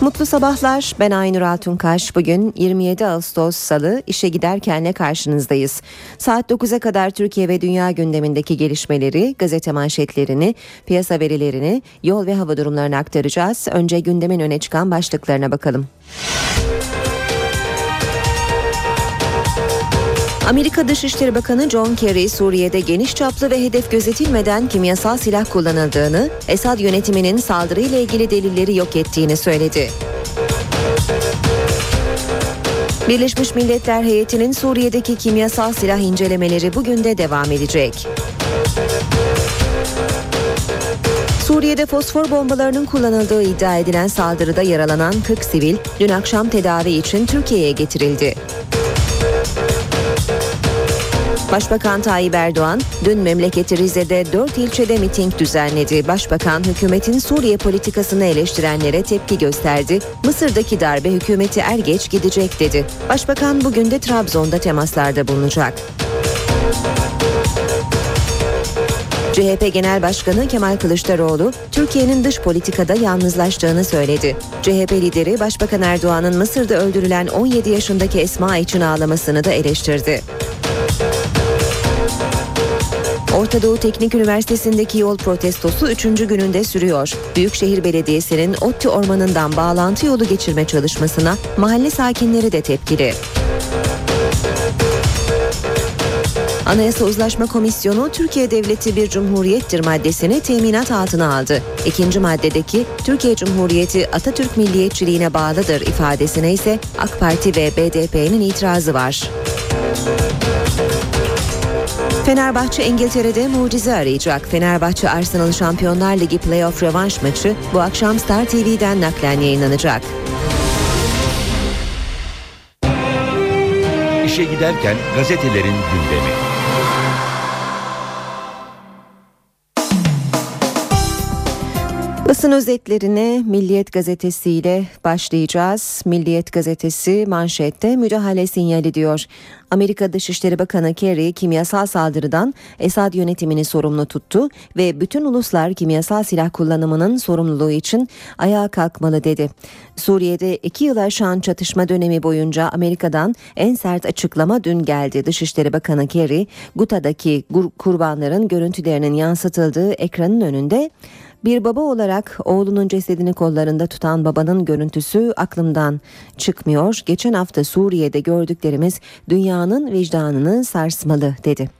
Mutlu sabahlar. Ben Aynur Altunkaş. Bugün 27 Ağustos Salı işe giderkenle karşınızdayız. Saat 9'a kadar Türkiye ve dünya gündemindeki gelişmeleri, gazete manşetlerini, piyasa verilerini, yol ve hava durumlarını aktaracağız. Önce gündemin öne çıkan başlıklarına bakalım. Amerika Dışişleri Bakanı John Kerry, Suriye'de geniş çaplı ve hedef gözetilmeden kimyasal silah kullanıldığını, Esad yönetiminin saldırıyla ilgili delilleri yok ettiğini söyledi. Birleşmiş Milletler heyetinin Suriye'deki kimyasal silah incelemeleri bugün de devam edecek. Suriye'de fosfor bombalarının kullanıldığı iddia edilen saldırıda yaralanan 40 sivil dün akşam tedavi için Türkiye'ye getirildi. Başbakan Tayyip Erdoğan dün memleketi Rize'de 4 ilçede miting düzenledi. Başbakan hükümetin Suriye politikasını eleştirenlere tepki gösterdi. Mısır'daki darbe hükümeti er geç gidecek dedi. Başbakan bugün de Trabzon'da temaslarda bulunacak. CHP Genel Başkanı Kemal Kılıçdaroğlu, Türkiye'nin dış politikada yalnızlaştığını söyledi. CHP lideri Başbakan Erdoğan'ın Mısır'da öldürülen 17 yaşındaki Esma için ağlamasını da eleştirdi. Orta Doğu Teknik Üniversitesi'ndeki yol protestosu 3. gününde sürüyor. Büyükşehir Belediyesi'nin ODTÜ ormanından bağlantı yolu geçirme çalışmasına mahalle sakinleri de tepkili. Anayasa Uzlaşma Komisyonu Türkiye Devleti bir cumhuriyettir maddesini teminat altına aldı. İkinci maddedeki Türkiye Cumhuriyeti Atatürk milliyetçiliğine bağlıdır ifadesine ise AK Parti ve BDP'nin itirazı var. Fenerbahçe İngiltere'de mucize arayacak. Fenerbahçe Arsenal Şampiyonlar Ligi playoff rövanş maçı bu akşam Star TV'den naklen yayınlanacak. İşe giderken gazetelerin gündemi. Basın özetlerine Milliyet Gazetesi ile başlayacağız. Milliyet Gazetesi manşette müdahale sinyali diyor. Amerika Dışişleri Bakanı Kerry kimyasal saldırıdan Esad yönetimini sorumlu tuttu ve bütün uluslar kimyasal silah kullanımının sorumluluğu için ayağa kalkmalı dedi. Suriye'de iki yıl aşan çatışma dönemi boyunca Amerika'dan en sert açıklama dün geldi. Dışişleri Bakanı Kerry, Guta'daki kurbanların görüntülerinin yansıtıldığı ekranın önünde bir baba olarak oğlunun cesedini kollarında tutan babanın görüntüsü aklımdan çıkmıyor. Geçen hafta Suriye'de gördüklerimiz dünyanın vicdanını sarsmalı dedi.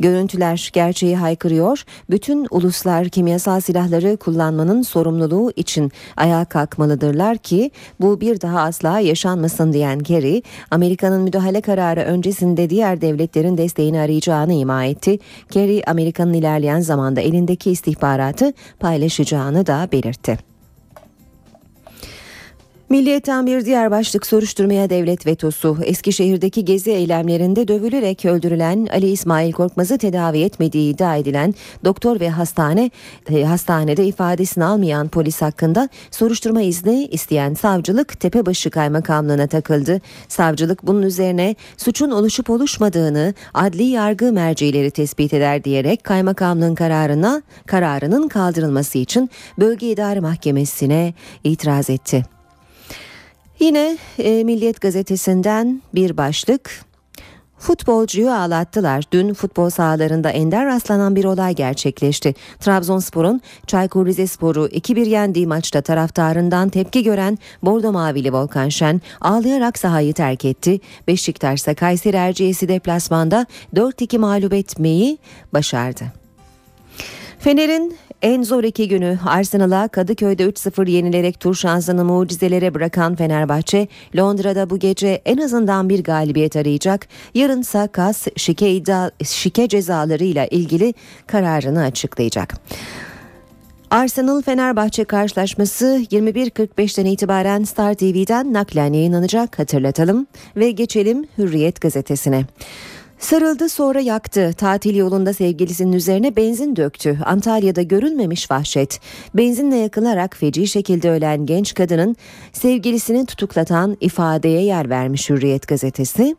Görüntüler gerçeği haykırıyor. Bütün uluslar kimyasal silahları kullanmanın sorumluluğu için ayağa kalkmalıdırlar ki bu bir daha asla yaşanmasın diyen Kerry, Amerika'nın müdahale kararı öncesinde diğer devletlerin desteğini arayacağını ima etti. Kerry, Amerika'nın ilerleyen zamanda elindeki istihbaratı paylaştı paylaşacağını da belirtti. Milliyetten bir diğer başlık soruşturmaya devlet vetosu. Eskişehir'deki gezi eylemlerinde dövülerek öldürülen Ali İsmail Korkmaz'ı tedavi etmediği iddia edilen doktor ve hastane e, hastanede ifadesini almayan polis hakkında soruşturma izni isteyen savcılık Tepebaşı Kaymakamlığı'na takıldı. Savcılık bunun üzerine suçun oluşup oluşmadığını adli yargı mercileri tespit eder diyerek kaymakamlığın kararına kararının kaldırılması için Bölge İdare Mahkemesi'ne itiraz etti. Yine e, Milliyet gazetesinden bir başlık. Futbolcuyu ağlattılar. Dün futbol sahalarında ender rastlanan bir olay gerçekleşti. Trabzonspor'un Çaykur Rizespor'u 2-1 yendiği maçta taraftarından tepki gören Bordo Mavili Volkan Şen ağlayarak sahayı terk etti. Beşiktaş ise Kayseri Erciyes'i deplasmanda 4-2 mağlup etmeyi başardı. Fener'in en zor iki günü Arsenal'a Kadıköy'de 3-0 yenilerek tur şansını mucizelere bırakan Fenerbahçe, Londra'da bu gece en azından bir galibiyet arayacak. Yarınsa KAS şike, iddia, şike cezalarıyla ilgili kararını açıklayacak. Arsenal Fenerbahçe karşılaşması 21.45'ten itibaren Star TV'den naklen yayınlanacak hatırlatalım ve geçelim Hürriyet gazetesine. Sarıldı sonra yaktı. Tatil yolunda sevgilisinin üzerine benzin döktü. Antalya'da görülmemiş vahşet. Benzinle yakılarak feci şekilde ölen genç kadının sevgilisini tutuklatan ifadeye yer vermiş Hürriyet gazetesi.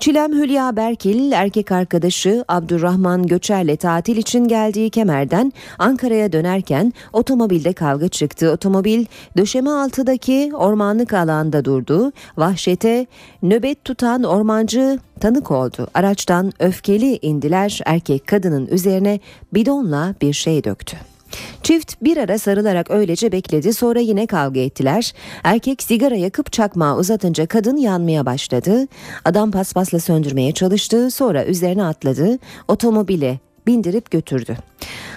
Çilem Hülya Berkil erkek arkadaşı Abdurrahman Göçer'le tatil için geldiği Kemer'den Ankara'ya dönerken otomobilde kavga çıktı. Otomobil döşeme altıdaki ormanlık alanda durdu. Vahşete nöbet tutan ormancı tanık oldu. Araçtan öfkeli indiler erkek kadının üzerine bidonla bir şey döktü. Çift bir ara sarılarak öylece bekledi sonra yine kavga ettiler. Erkek sigara yakıp çakmağı uzatınca kadın yanmaya başladı. Adam paspasla söndürmeye çalıştı sonra üzerine atladı. Otomobile bindirip götürdü.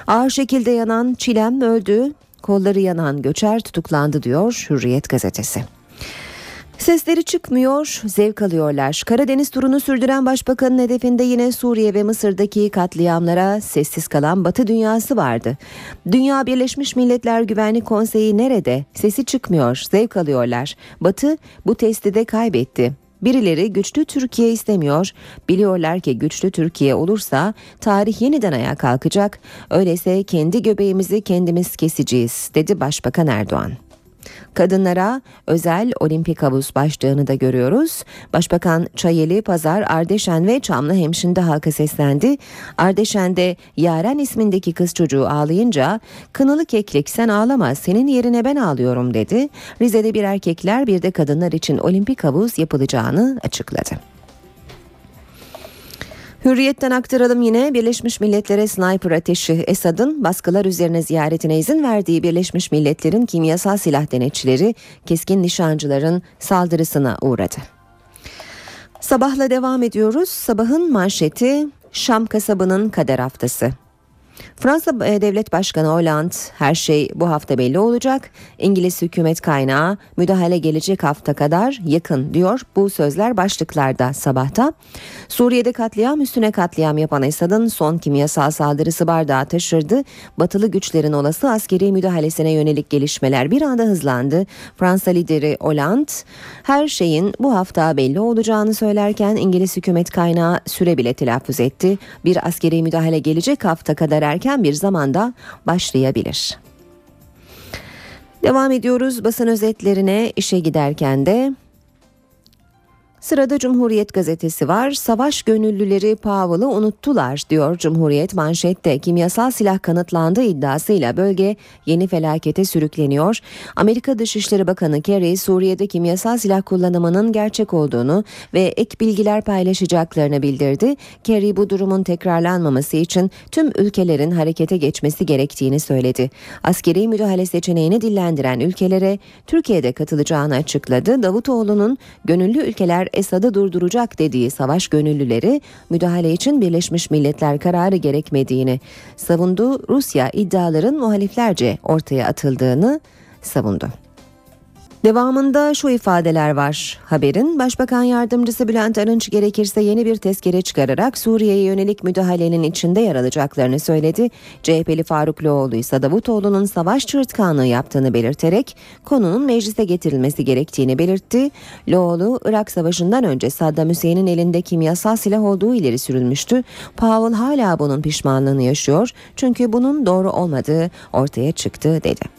Ağır şekilde yanan Çilem öldü. Kolları yanan Göçer tutuklandı diyor Hürriyet gazetesi. Sesleri çıkmıyor, zevk alıyorlar. Karadeniz turunu sürdüren başbakanın hedefinde yine Suriye ve Mısır'daki katliamlara sessiz kalan Batı dünyası vardı. Dünya Birleşmiş Milletler Güvenlik Konseyi nerede? Sesi çıkmıyor, zevk alıyorlar. Batı bu testi de kaybetti. Birileri güçlü Türkiye istemiyor. Biliyorlar ki güçlü Türkiye olursa tarih yeniden ayağa kalkacak. Öyleyse kendi göbeğimizi kendimiz keseceğiz dedi Başbakan Erdoğan. Kadınlara özel olimpik havuz başlığını da görüyoruz. Başbakan Çayeli, Pazar, Ardeşen ve Çamlıhemşin'de halka seslendi. Ardeşen'de Yaren ismindeki kız çocuğu ağlayınca kınalı keklik sen ağlama senin yerine ben ağlıyorum dedi. Rize'de bir erkekler bir de kadınlar için olimpik havuz yapılacağını açıkladı. Hürriyetten aktaralım yine Birleşmiş Milletler'e sniper ateşi Esad'ın baskılar üzerine ziyaretine izin verdiği Birleşmiş Milletler'in kimyasal silah denetçileri keskin nişancıların saldırısına uğradı. Sabahla devam ediyoruz. Sabahın manşeti Şam kasabının kader haftası. Fransa e, Devlet Başkanı Hollande her şey bu hafta belli olacak. İngiliz hükümet kaynağı müdahale gelecek hafta kadar yakın diyor. Bu sözler başlıklarda sabahta. Suriye'de katliam üstüne katliam yapan Esad'ın son kimyasal saldırısı bardağı taşırdı. Batılı güçlerin olası askeri müdahalesine yönelik gelişmeler bir anda hızlandı. Fransa lideri Hollande her şeyin bu hafta belli olacağını söylerken İngiliz hükümet kaynağı süre bile telaffuz etti. Bir askeri müdahale gelecek hafta kadar erken bir zamanda başlayabilir. Devam ediyoruz basın özetlerine işe giderken de Sırada Cumhuriyet gazetesi var. Savaş gönüllüleri Powell'ı unuttular diyor Cumhuriyet manşette. Kimyasal silah kanıtlandığı iddiasıyla bölge yeni felakete sürükleniyor. Amerika Dışişleri Bakanı Kerry Suriye'de kimyasal silah kullanımının gerçek olduğunu ve ek bilgiler paylaşacaklarını bildirdi. Kerry bu durumun tekrarlanmaması için tüm ülkelerin harekete geçmesi gerektiğini söyledi. Askeri müdahale seçeneğini dillendiren ülkelere Türkiye'de katılacağını açıkladı. Davutoğlu'nun gönüllü ülkeler Esad'ı durduracak dediği savaş gönüllüleri müdahale için Birleşmiş Milletler kararı gerekmediğini savundu. Rusya iddiaların muhaliflerce ortaya atıldığını savundu. Devamında şu ifadeler var. Haberin Başbakan Yardımcısı Bülent Arınç gerekirse yeni bir tezkere çıkararak Suriye'ye yönelik müdahalenin içinde yer alacaklarını söyledi. CHP'li Faruk Loğlu ise Davutoğlu'nun savaş çırtkanlığı yaptığını belirterek konunun meclise getirilmesi gerektiğini belirtti. Loğlu, Irak Savaşı'ndan önce Saddam Hüseyin'in elinde kimyasal silah olduğu ileri sürülmüştü. Powell hala bunun pişmanlığını yaşıyor çünkü bunun doğru olmadığı ortaya çıktı dedi.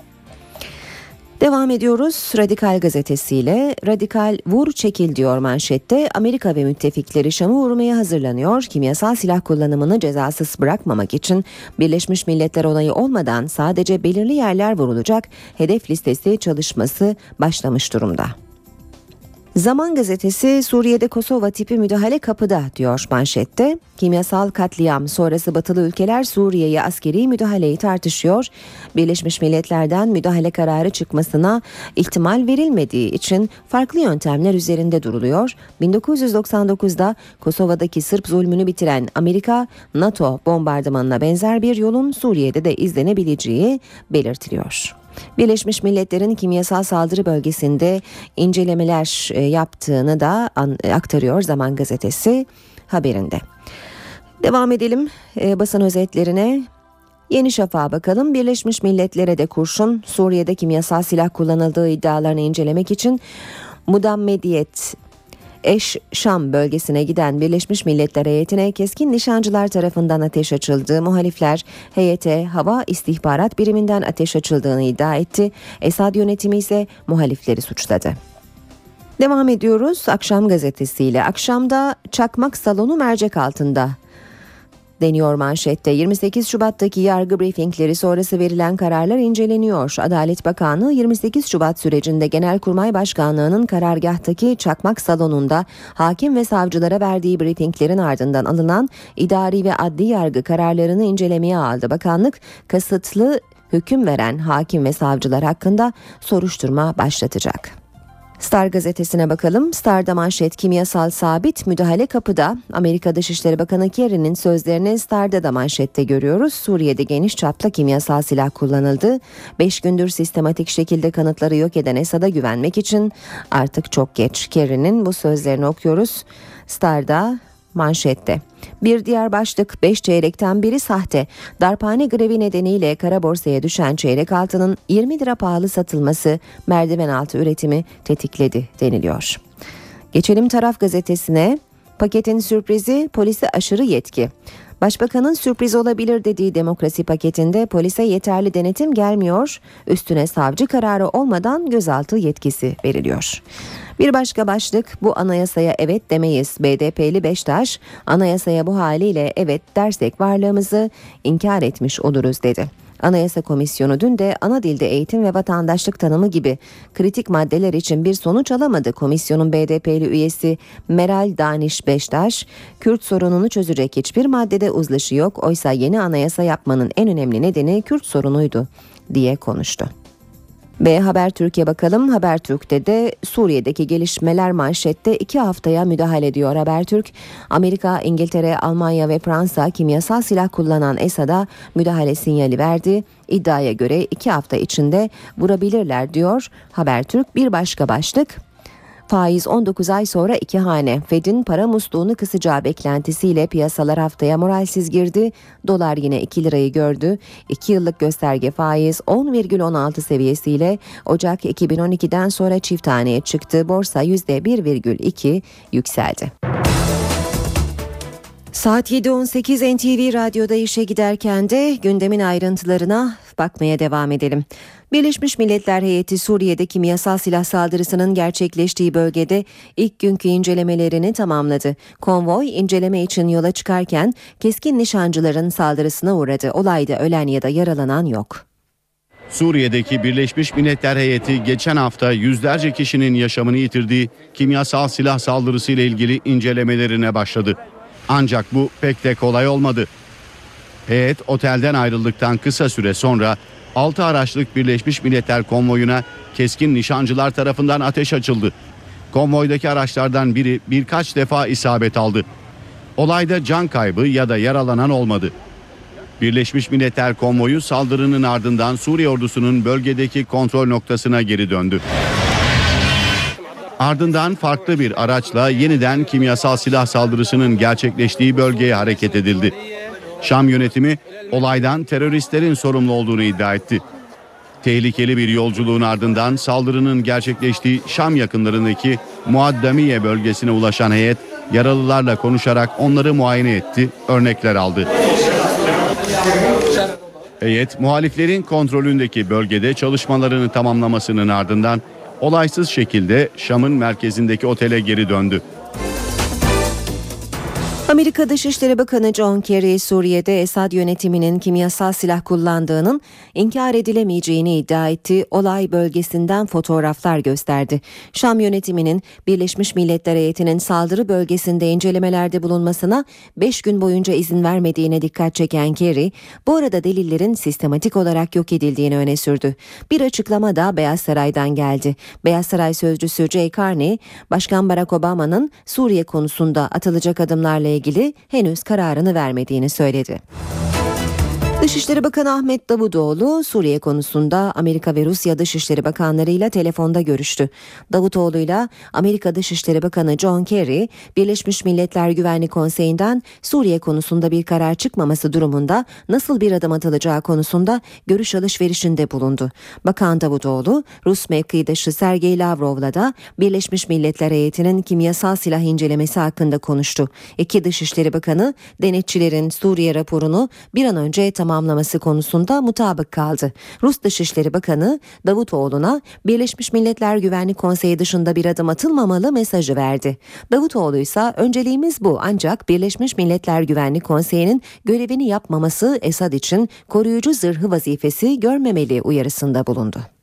Devam ediyoruz Radikal gazetesiyle. Radikal vur çekil diyor manşette. Amerika ve müttefikleri Şam'ı vurmaya hazırlanıyor. Kimyasal silah kullanımını cezasız bırakmamak için Birleşmiş Milletler onayı olmadan sadece belirli yerler vurulacak. Hedef listesi çalışması başlamış durumda. Zaman gazetesi Suriye'de Kosova tipi müdahale kapıda diyor manşette. Kimyasal katliam sonrası batılı ülkeler Suriye'ye askeri müdahaleyi tartışıyor. Birleşmiş Milletler'den müdahale kararı çıkmasına ihtimal verilmediği için farklı yöntemler üzerinde duruluyor. 1999'da Kosova'daki Sırp zulmünü bitiren Amerika, NATO bombardımanına benzer bir yolun Suriye'de de izlenebileceği belirtiliyor. Birleşmiş Milletler'in kimyasal saldırı bölgesinde incelemeler e, yaptığını da aktarıyor Zaman Gazetesi haberinde. Devam edelim e, basın özetlerine. Yeni Şafak'a bakalım. Birleşmiş Milletler'e de kurşun Suriye'de kimyasal silah kullanıldığı iddialarını incelemek için Mudam Mediyet Eş Şam bölgesine giden Birleşmiş Milletler heyetine keskin nişancılar tarafından ateş açıldı. Muhalifler heyete hava istihbarat biriminden ateş açıldığını iddia etti. Esad yönetimi ise muhalifleri suçladı. Devam ediyoruz akşam gazetesiyle. Akşamda çakmak salonu mercek altında deniyor manşette. 28 Şubat'taki yargı briefingleri sonrası verilen kararlar inceleniyor. Adalet Bakanlığı 28 Şubat sürecinde Genelkurmay Başkanlığı'nın karargahtaki çakmak salonunda hakim ve savcılara verdiği briefinglerin ardından alınan idari ve adli yargı kararlarını incelemeye aldı. Bakanlık kasıtlı hüküm veren hakim ve savcılar hakkında soruşturma başlatacak. Star gazetesine bakalım. Star'da manşet kimyasal sabit müdahale kapıda. Amerika Dışişleri Bakanı Kerry'nin sözlerini Star'da da manşette görüyoruz. Suriye'de geniş çapta kimyasal silah kullanıldı. Beş gündür sistematik şekilde kanıtları yok eden Esad'a güvenmek için artık çok geç. Kerry'nin bu sözlerini okuyoruz. Star'da manşette. Bir diğer başlık 5 çeyrekten biri sahte. Darphane grevi nedeniyle kara borsaya düşen çeyrek altının 20 lira pahalı satılması merdiven altı üretimi tetikledi deniliyor. Geçelim taraf gazetesine. Paketin sürprizi polise aşırı yetki. Başbakanın sürpriz olabilir dediği demokrasi paketinde polise yeterli denetim gelmiyor, üstüne savcı kararı olmadan gözaltı yetkisi veriliyor. Bir başka başlık bu anayasaya evet demeyiz. BDP'li Beştaş anayasaya bu haliyle evet dersek varlığımızı inkar etmiş oluruz dedi. Anayasa Komisyonu dün de ana dilde eğitim ve vatandaşlık tanımı gibi kritik maddeler için bir sonuç alamadı. Komisyonun BDP'li üyesi Meral Daniş Beştaş, Kürt sorununu çözecek hiçbir maddede uzlaşı yok. Oysa yeni anayasa yapmanın en önemli nedeni Kürt sorunuydu diye konuştu. Ve Haber Türkiye bakalım. Habertürk'te de Suriye'deki gelişmeler manşette iki haftaya müdahale ediyor Habertürk. Amerika, İngiltere, Almanya ve Fransa kimyasal silah kullanan Esad'a müdahale sinyali verdi. İddiaya göre iki hafta içinde vurabilirler diyor Habertürk. Bir başka başlık Faiz 19 ay sonra iki hane. Fed'in para musluğunu kısacağı beklentisiyle piyasalar haftaya moralsiz girdi. Dolar yine 2 lirayı gördü. 2 yıllık gösterge faiz 10,16 seviyesiyle Ocak 2012'den sonra çift haneye çıktı. Borsa %1,2 yükseldi. Saat 7.18 NTV Radyo'da işe giderken de gündemin ayrıntılarına bakmaya devam edelim. Birleşmiş Milletler heyeti Suriye'de kimyasal silah saldırısının gerçekleştiği bölgede ilk günkü incelemelerini tamamladı. Konvoy inceleme için yola çıkarken keskin nişancıların saldırısına uğradı. Olayda ölen ya da yaralanan yok. Suriye'deki Birleşmiş Milletler heyeti geçen hafta yüzlerce kişinin yaşamını yitirdiği kimyasal silah saldırısı ile ilgili incelemelerine başladı. Ancak bu pek de kolay olmadı. Heyet otelden ayrıldıktan kısa süre sonra 6 araçlık Birleşmiş Milletler konvoyuna keskin nişancılar tarafından ateş açıldı. Konvoydaki araçlardan biri birkaç defa isabet aldı. Olayda can kaybı ya da yaralanan olmadı. Birleşmiş Milletler konvoyu saldırının ardından Suriye ordusunun bölgedeki kontrol noktasına geri döndü. Ardından farklı bir araçla yeniden kimyasal silah saldırısının gerçekleştiği bölgeye hareket edildi. Şam yönetimi olaydan teröristlerin sorumlu olduğunu iddia etti. Tehlikeli bir yolculuğun ardından saldırının gerçekleştiği Şam yakınlarındaki Muaddamiye bölgesine ulaşan heyet yaralılarla konuşarak onları muayene etti, örnekler aldı. Heyet muhaliflerin kontrolündeki bölgede çalışmalarını tamamlamasının ardından olaysız şekilde Şam'ın merkezindeki otele geri döndü. Amerika Dışişleri Bakanı John Kerry Suriye'de Esad yönetiminin kimyasal silah kullandığının inkar edilemeyeceğini iddia etti. Olay bölgesinden fotoğraflar gösterdi. Şam yönetiminin Birleşmiş Milletler heyetinin saldırı bölgesinde incelemelerde bulunmasına 5 gün boyunca izin vermediğine dikkat çeken Kerry, bu arada delillerin sistematik olarak yok edildiğini öne sürdü. Bir açıklama da Beyaz Saray'dan geldi. Beyaz Saray sözcüsü Jay Carney, Başkan Barack Obama'nın Suriye konusunda atılacak adımlarla ilgili henüz kararını vermediğini söyledi. Dışişleri Bakanı Ahmet Davutoğlu Suriye konusunda Amerika ve Rusya Dışişleri Bakanlarıyla telefonda görüştü. Davutoğlu'yla Amerika Dışişleri Bakanı John Kerry, Birleşmiş Milletler Güvenlik Konseyi'nden Suriye konusunda bir karar çıkmaması durumunda nasıl bir adım atılacağı konusunda görüş alışverişinde bulundu. Bakan Davutoğlu, Rus mevkidaşı Sergey Lavrov'la da Birleşmiş Milletler heyetinin kimyasal silah incelemesi hakkında konuştu. İki Dışişleri Bakanı denetçilerin Suriye raporunu bir an önce tamamlaması konusunda mutabık kaldı. Rus Dışişleri Bakanı Davutoğlu'na Birleşmiş Milletler Güvenlik Konseyi dışında bir adım atılmamalı mesajı verdi. Davutoğlu ise önceliğimiz bu ancak Birleşmiş Milletler Güvenlik Konseyi'nin görevini yapmaması Esad için koruyucu zırhı vazifesi görmemeli uyarısında bulundu.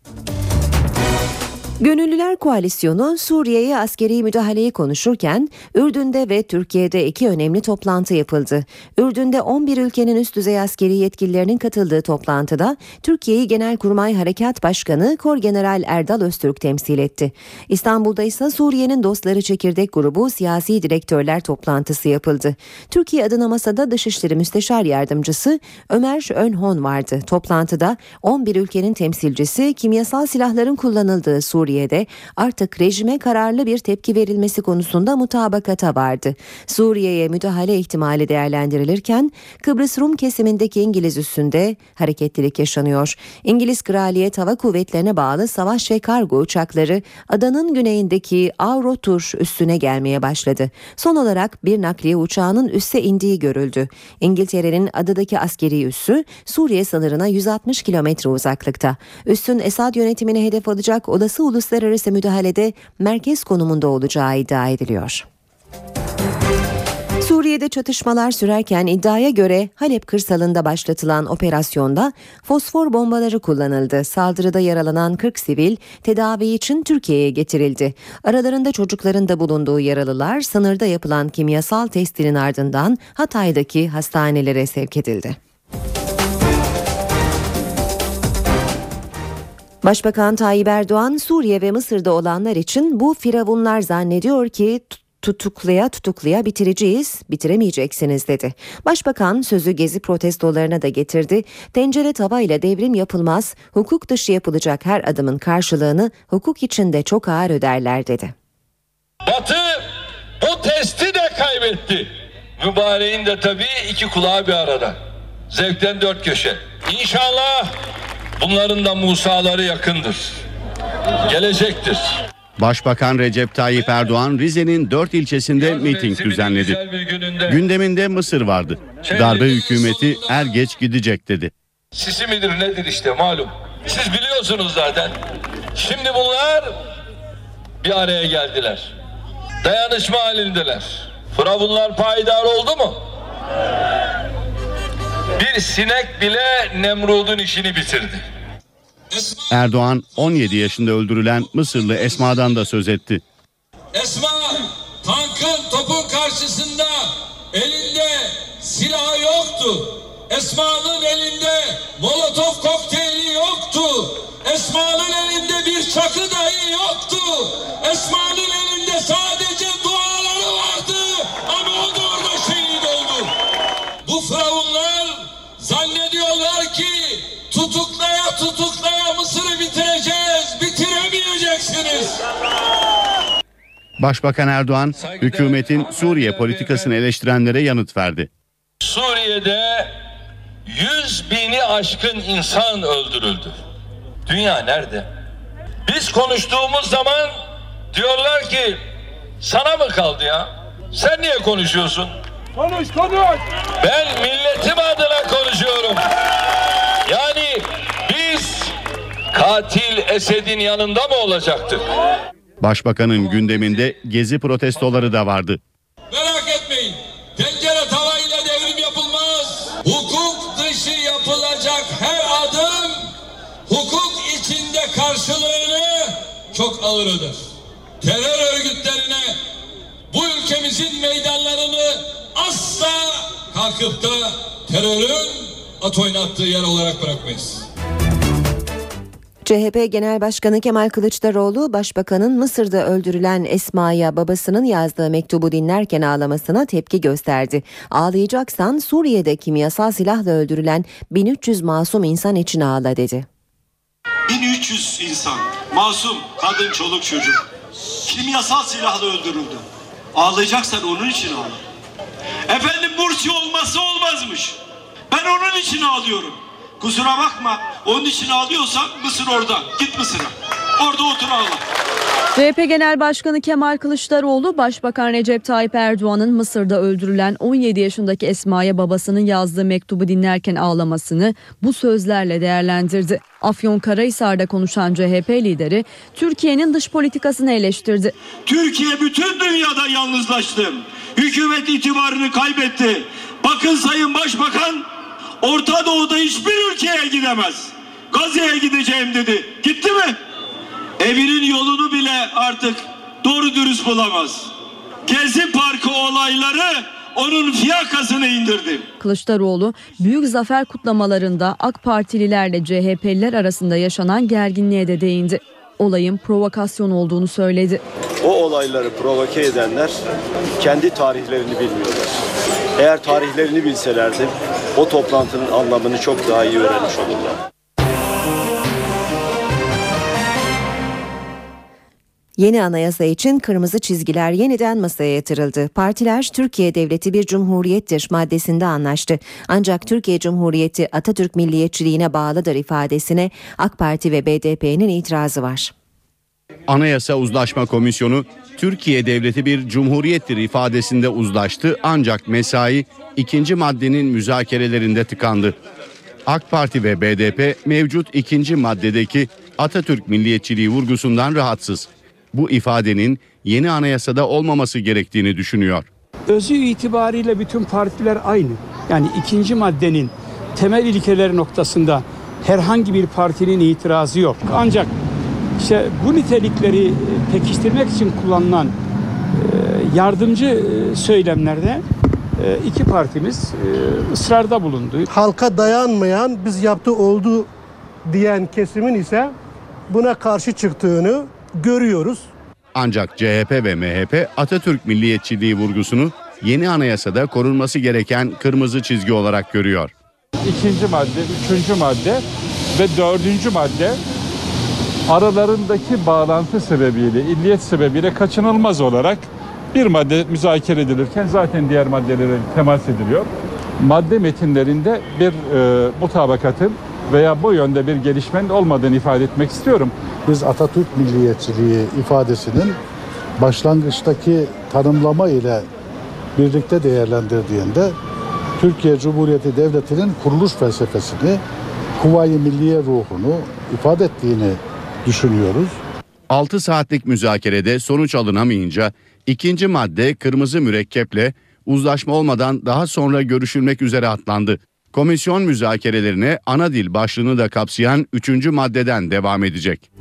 Gönüllüler Koalisyonu Suriye'ye askeri müdahaleyi konuşurken Ürdün'de ve Türkiye'de iki önemli toplantı yapıldı. Ürdün'de 11 ülkenin üst düzey askeri yetkililerinin katıldığı toplantıda Türkiye'yi Genelkurmay Harekat Başkanı Korgeneral Erdal Öztürk temsil etti. İstanbul'da ise Suriye'nin Dostları Çekirdek Grubu siyasi direktörler toplantısı yapıldı. Türkiye adına masada Dışişleri Müsteşar Yardımcısı Ömer Önhon vardı. Toplantıda 11 ülkenin temsilcisi kimyasal silahların kullanıldığı Suriye Suriye'de artık rejime kararlı bir tepki verilmesi konusunda mutabakata vardı. Suriye'ye müdahale ihtimali değerlendirilirken Kıbrıs Rum kesimindeki İngiliz üssünde hareketlilik yaşanıyor. İngiliz Kraliyet Hava Kuvvetlerine bağlı savaş ve kargo uçakları adanın güneyindeki Avrotur üssüne gelmeye başladı. Son olarak bir nakliye uçağının üsse indiği görüldü. İngiltere'nin adadaki askeri üssü Suriye sınırına 160 kilometre uzaklıkta. Üssün Esad yönetimine hedef alacak olası uluslararası müdahalede merkez konumunda olacağı iddia ediliyor. Suriye'de çatışmalar sürerken iddiaya göre Halep kırsalında başlatılan operasyonda fosfor bombaları kullanıldı. Saldırıda yaralanan 40 sivil tedavi için Türkiye'ye getirildi. Aralarında çocukların da bulunduğu yaralılar sınırda yapılan kimyasal testinin ardından Hatay'daki hastanelere sevk edildi. Başbakan Tayyip Erdoğan Suriye ve Mısır'da olanlar için bu firavunlar zannediyor ki tutuklaya tutuklaya bitireceğiz, bitiremeyeceksiniz dedi. Başbakan sözü gezi protestolarına da getirdi. Tencere tavayla devrim yapılmaz, hukuk dışı yapılacak her adımın karşılığını hukuk içinde çok ağır öderler dedi. Batı bu testi de kaybetti. Mübareğin de tabii iki kulağı bir arada. Zevkten dört köşe. İnşallah bunların da Musa'ları yakındır. Gelecektir. Başbakan Recep Tayyip Erdoğan Rize'nin dört ilçesinde miting düzenledi. Gündeminde Mısır vardı. Darbe hükümeti er geç gidecek dedi. Sisi midir nedir işte malum. Siz biliyorsunuz zaten. Şimdi bunlar bir araya geldiler. Dayanışma halindeler. Firavunlar payidar oldu mu? Bir sinek bile Nemrud'un işini bitirdi. Erdoğan 17 yaşında öldürülen Mısırlı Esma'dan da söz etti. Esma tankın topun karşısında elinde silahı yoktu. Esma'nın elinde molotof kokteyli yoktu. Esma'nın elinde bir çakı dahi yoktu. Esma'nın elinde sadece Başbakan Erdoğan hükümetin Suriye politikasını eleştirenlere yanıt verdi. Suriye'de 100 bini aşkın insan öldürüldü. Dünya nerede? Biz konuştuğumuz zaman diyorlar ki sana mı kaldı ya? Sen niye konuşuyorsun? Konuş konuş. Ben milletim adına konuşuyorum. Yani biz katil Esed'in yanında mı olacaktık? Başbakanın gündeminde gezi protestoları da vardı. Merak etmeyin. Tencere tavayla devrim yapılmaz. Hukuk dışı yapılacak her adım hukuk içinde karşılığını çok ağır öder. Terör örgütlerine bu ülkemizin meydanlarını asla kalkıp da terörün at oynattığı yer olarak bırakmayız. CHP Genel Başkanı Kemal Kılıçdaroğlu, Başbakanın Mısır'da öldürülen Esma'ya babasının yazdığı mektubu dinlerken ağlamasına tepki gösterdi. Ağlayacaksan Suriye'de kimyasal silahla öldürülen 1300 masum insan için ağla dedi. 1300 insan, masum, kadın, çoluk, çocuk kimyasal silahla öldürüldü. Ağlayacaksan onun için ağla. Efendim Mursi olmazsa olmazmış. Ben onun için ağlıyorum. Kusura bakma. Onun için ağlıyorsan Mısır orada. Git Mısır'a. Orada otur ağla. CHP Genel Başkanı Kemal Kılıçdaroğlu, Başbakan Recep Tayyip Erdoğan'ın Mısır'da öldürülen 17 yaşındaki Esma'ya babasının yazdığı mektubu dinlerken ağlamasını bu sözlerle değerlendirdi. Afyonkarahisar'da konuşan CHP lideri Türkiye'nin dış politikasını eleştirdi. Türkiye bütün dünyada yalnızlaştı. Hükümet itibarını kaybetti. Bakın Sayın Başbakan Orta Doğu'da hiçbir ülkeye gidemez. Gazze'ye gideceğim dedi. Gitti mi? Evinin yolunu bile artık doğru dürüst bulamaz. Gezi Parkı olayları onun fiyakasını indirdi. Kılıçdaroğlu büyük zafer kutlamalarında AK Partililerle CHP'liler arasında yaşanan gerginliğe de değindi. Olayın provokasyon olduğunu söyledi. O olayları provoke edenler kendi tarihlerini bilmiyorlar. Eğer tarihlerini bilselerdi o toplantının anlamını çok daha iyi öğrenmiş olurlar. Yeni anayasa için kırmızı çizgiler yeniden masaya yatırıldı. Partiler Türkiye Devleti bir cumhuriyettir maddesinde anlaştı. Ancak Türkiye Cumhuriyeti Atatürk milliyetçiliğine bağlıdır ifadesine AK Parti ve BDP'nin itirazı var. Anayasa Uzlaşma Komisyonu Türkiye Devleti bir cumhuriyettir ifadesinde uzlaştı ancak mesai ikinci maddenin müzakerelerinde tıkandı. AK Parti ve BDP mevcut ikinci maddedeki Atatürk milliyetçiliği vurgusundan rahatsız. Bu ifadenin yeni anayasada olmaması gerektiğini düşünüyor. Özü itibariyle bütün partiler aynı. Yani ikinci maddenin temel ilkeleri noktasında herhangi bir partinin itirazı yok. Ancak işte bu nitelikleri pekiştirmek için kullanılan yardımcı söylemlerde iki partimiz ısrarda bulundu. Halka dayanmayan biz yaptı oldu diyen kesimin ise buna karşı çıktığını görüyoruz. Ancak CHP ve MHP Atatürk milliyetçiliği vurgusunu yeni anayasada korunması gereken kırmızı çizgi olarak görüyor. İkinci madde, üçüncü madde ve dördüncü madde aralarındaki bağlantı sebebiyle, illiyet sebebiyle kaçınılmaz olarak bir madde müzakere edilirken zaten diğer maddelere temas ediliyor. Madde metinlerinde bir e, mutabakatın veya bu yönde bir gelişmenin olmadığını ifade etmek istiyorum. Biz Atatürk milliyetçiliği ifadesinin başlangıçtaki tanımlama ile birlikte değerlendirdiğinde Türkiye Cumhuriyeti Devleti'nin kuruluş felsefesini, Kuvayi Milliye ruhunu ifade ettiğini düşünüyoruz. 6 saatlik müzakerede sonuç alınamayınca ikinci madde kırmızı mürekkeple uzlaşma olmadan daha sonra görüşülmek üzere atlandı. Komisyon müzakerelerine ana dil başlığını da kapsayan 3. maddeden devam edecek.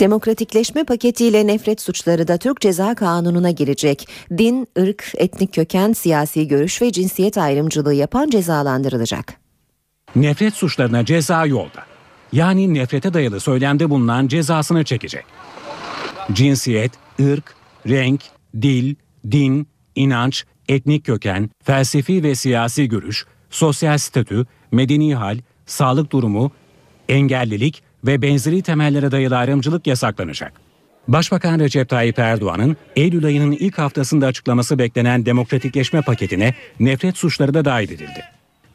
Demokratikleşme paketiyle nefret suçları da Türk Ceza Kanunu'na girecek. Din, ırk, etnik köken, siyasi görüş ve cinsiyet ayrımcılığı yapan cezalandırılacak. Nefret suçlarına ceza yolda. Yani nefrete dayalı söylemde bulunan cezasını çekecek. Cinsiyet, ırk, renk, dil, din, inanç, etnik köken, felsefi ve siyasi görüş, sosyal statü, medeni hal, sağlık durumu, engellilik ve benzeri temellere dayalı ayrımcılık yasaklanacak. Başbakan Recep Tayyip Erdoğan'ın Eylül ayının ilk haftasında açıklaması beklenen demokratikleşme paketine nefret suçları da dahil edildi.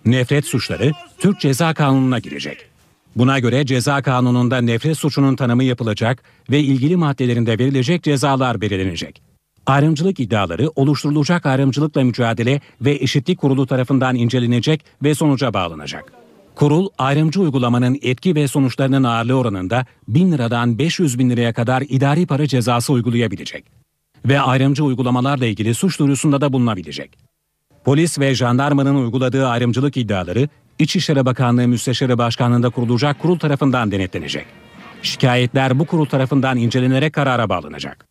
Nefret suçları Türk Ceza Kanunu'na girecek. Buna göre ceza kanununda nefret suçunun tanımı yapılacak ve ilgili maddelerinde verilecek cezalar belirlenecek. Ayrımcılık iddiaları oluşturulacak ayrımcılıkla mücadele ve eşitlik kurulu tarafından incelenecek ve sonuca bağlanacak. Kurul ayrımcı uygulamanın etki ve sonuçlarının ağırlığı oranında 1000 liradan 500 bin liraya kadar idari para cezası uygulayabilecek. Ve ayrımcı uygulamalarla ilgili suç duyurusunda da bulunabilecek. Polis ve jandarmanın uyguladığı ayrımcılık iddiaları İçişleri Bakanlığı Müsteşarı Başkanlığı'nda kurulacak kurul tarafından denetlenecek. Şikayetler bu kurul tarafından incelenerek karara bağlanacak.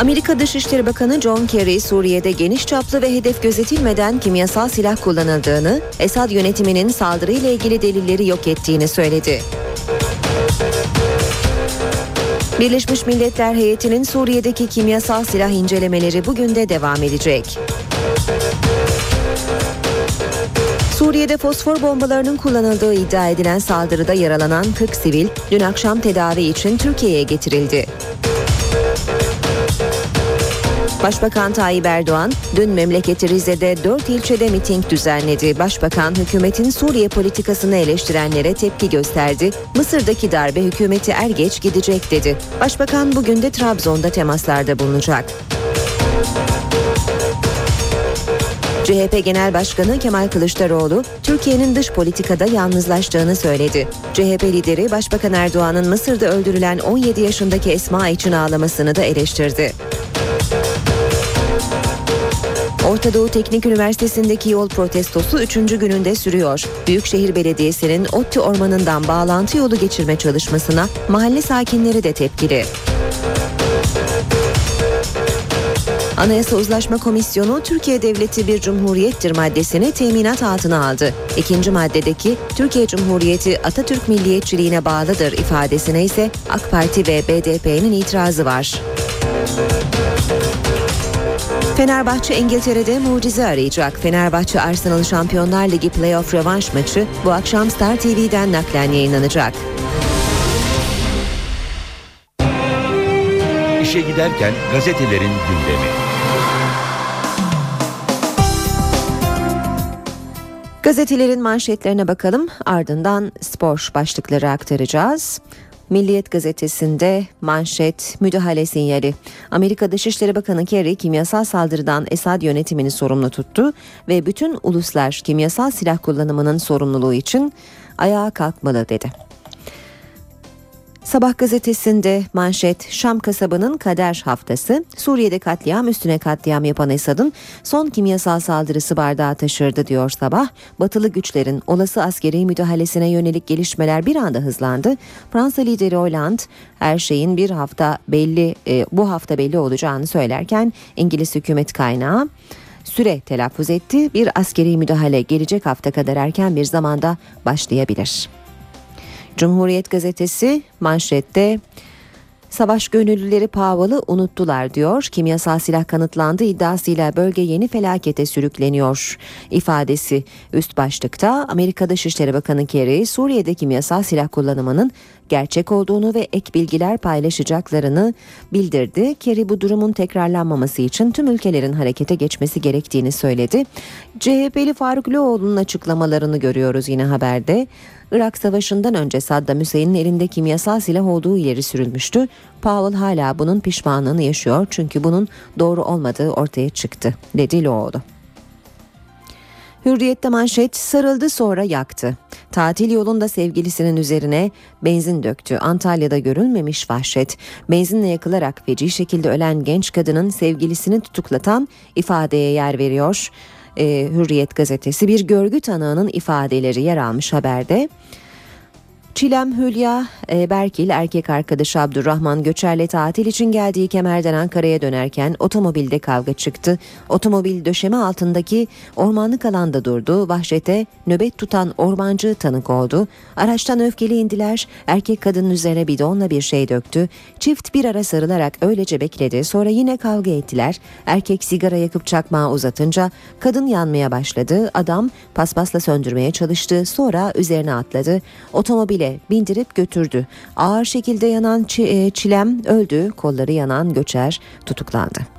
Amerika Dışişleri Bakanı John Kerry, Suriye'de geniş çaplı ve hedef gözetilmeden kimyasal silah kullanıldığını, Esad yönetiminin saldırıyla ilgili delilleri yok ettiğini söyledi. Birleşmiş Milletler heyetinin Suriye'deki kimyasal silah incelemeleri bugün de devam edecek. Suriye'de fosfor bombalarının kullanıldığı iddia edilen saldırıda yaralanan 40 sivil dün akşam tedavi için Türkiye'ye getirildi. Başbakan Tayyip Erdoğan dün memleketi Rize'de 4 ilçede miting düzenledi. Başbakan hükümetin Suriye politikasını eleştirenlere tepki gösterdi. Mısır'daki darbe hükümeti er geç gidecek dedi. Başbakan bugün de Trabzon'da temaslarda bulunacak. CHP Genel Başkanı Kemal Kılıçdaroğlu, Türkiye'nin dış politikada yalnızlaştığını söyledi. CHP lideri Başbakan Erdoğan'ın Mısır'da öldürülen 17 yaşındaki Esma için ağlamasını da eleştirdi. Orta Doğu Teknik Üniversitesi'ndeki yol protestosu 3. gününde sürüyor. Büyükşehir Belediyesi'nin ODTÜ ormanından bağlantı yolu geçirme çalışmasına mahalle sakinleri de tepkili. Anayasa Uzlaşma Komisyonu Türkiye Devleti bir cumhuriyettir maddesini teminat altına aldı. İkinci maddedeki Türkiye Cumhuriyeti Atatürk milliyetçiliğine bağlıdır ifadesine ise AK Parti ve BDP'nin itirazı var. Fenerbahçe İngiltere'de mucize arayacak. Fenerbahçe Arsenal Şampiyonlar Ligi playoff rövanş maçı bu akşam Star TV'den naklen yayınlanacak. İşe giderken gazetelerin gündemi. Gazetelerin manşetlerine bakalım ardından spor başlıkları aktaracağız. Milliyet gazetesinde manşet müdahale sinyali. Amerika Dışişleri Bakanı Kerry kimyasal saldırıdan Esad yönetimini sorumlu tuttu ve bütün uluslar kimyasal silah kullanımının sorumluluğu için ayağa kalkmalı dedi. Sabah gazetesinde manşet Şam kasabının kader haftası Suriye'de katliam üstüne katliam yapan Esad'ın son kimyasal saldırısı bardağı taşırdı diyor sabah. Batılı güçlerin olası askeri müdahalesine yönelik gelişmeler bir anda hızlandı. Fransa lideri Hollande her şeyin bir hafta belli e, bu hafta belli olacağını söylerken İngiliz hükümet kaynağı süre telaffuz etti. Bir askeri müdahale gelecek hafta kadar erken bir zamanda başlayabilir. Cumhuriyet gazetesi manşette Savaş gönüllüleri Powell'ı unuttular diyor. Kimyasal silah kanıtlandı iddiasıyla bölge yeni felakete sürükleniyor. ifadesi üst başlıkta Amerika Dışişleri Bakanı Kerry Suriye'de kimyasal silah kullanımının gerçek olduğunu ve ek bilgiler paylaşacaklarını bildirdi. Kerry bu durumun tekrarlanmaması için tüm ülkelerin harekete geçmesi gerektiğini söyledi. CHP'li Faruk Loğlu'nun açıklamalarını görüyoruz yine haberde. Irak Savaşı'ndan önce Saddam Hüseyin'in elinde kimyasal silah olduğu ileri sürülmüştü. Powell hala bunun pişmanlığını yaşıyor çünkü bunun doğru olmadığı ortaya çıktı, dedi Loğlu. Hürriyette manşet sarıldı sonra yaktı. Tatil yolunda sevgilisinin üzerine benzin döktü. Antalya'da görülmemiş vahşet. Benzinle yakılarak feci şekilde ölen genç kadının sevgilisini tutuklatan ifadeye yer veriyor. Ee, Hürriyet gazetesi bir görgü tanığının ifadeleri yer almış haberde. Çilem Hülya e, Berkil erkek arkadaşı Abdurrahman Göçer'le tatil için geldiği Kemer'den Ankara'ya dönerken otomobilde kavga çıktı. Otomobil döşeme altındaki ormanlık alanda durdu. Vahşete nöbet tutan ormancı tanık oldu. Araçtan öfkeli indiler. Erkek kadının üzerine bidonla bir şey döktü. Çift bir ara sarılarak öylece bekledi. Sonra yine kavga ettiler. Erkek sigara yakıp çakmağı uzatınca kadın yanmaya başladı. Adam paspasla söndürmeye çalıştı. Sonra üzerine atladı. Otomobile bindirip götürdü. Ağır şekilde yanan e, Çilem öldü. Kolları yanan Göçer tutuklandı.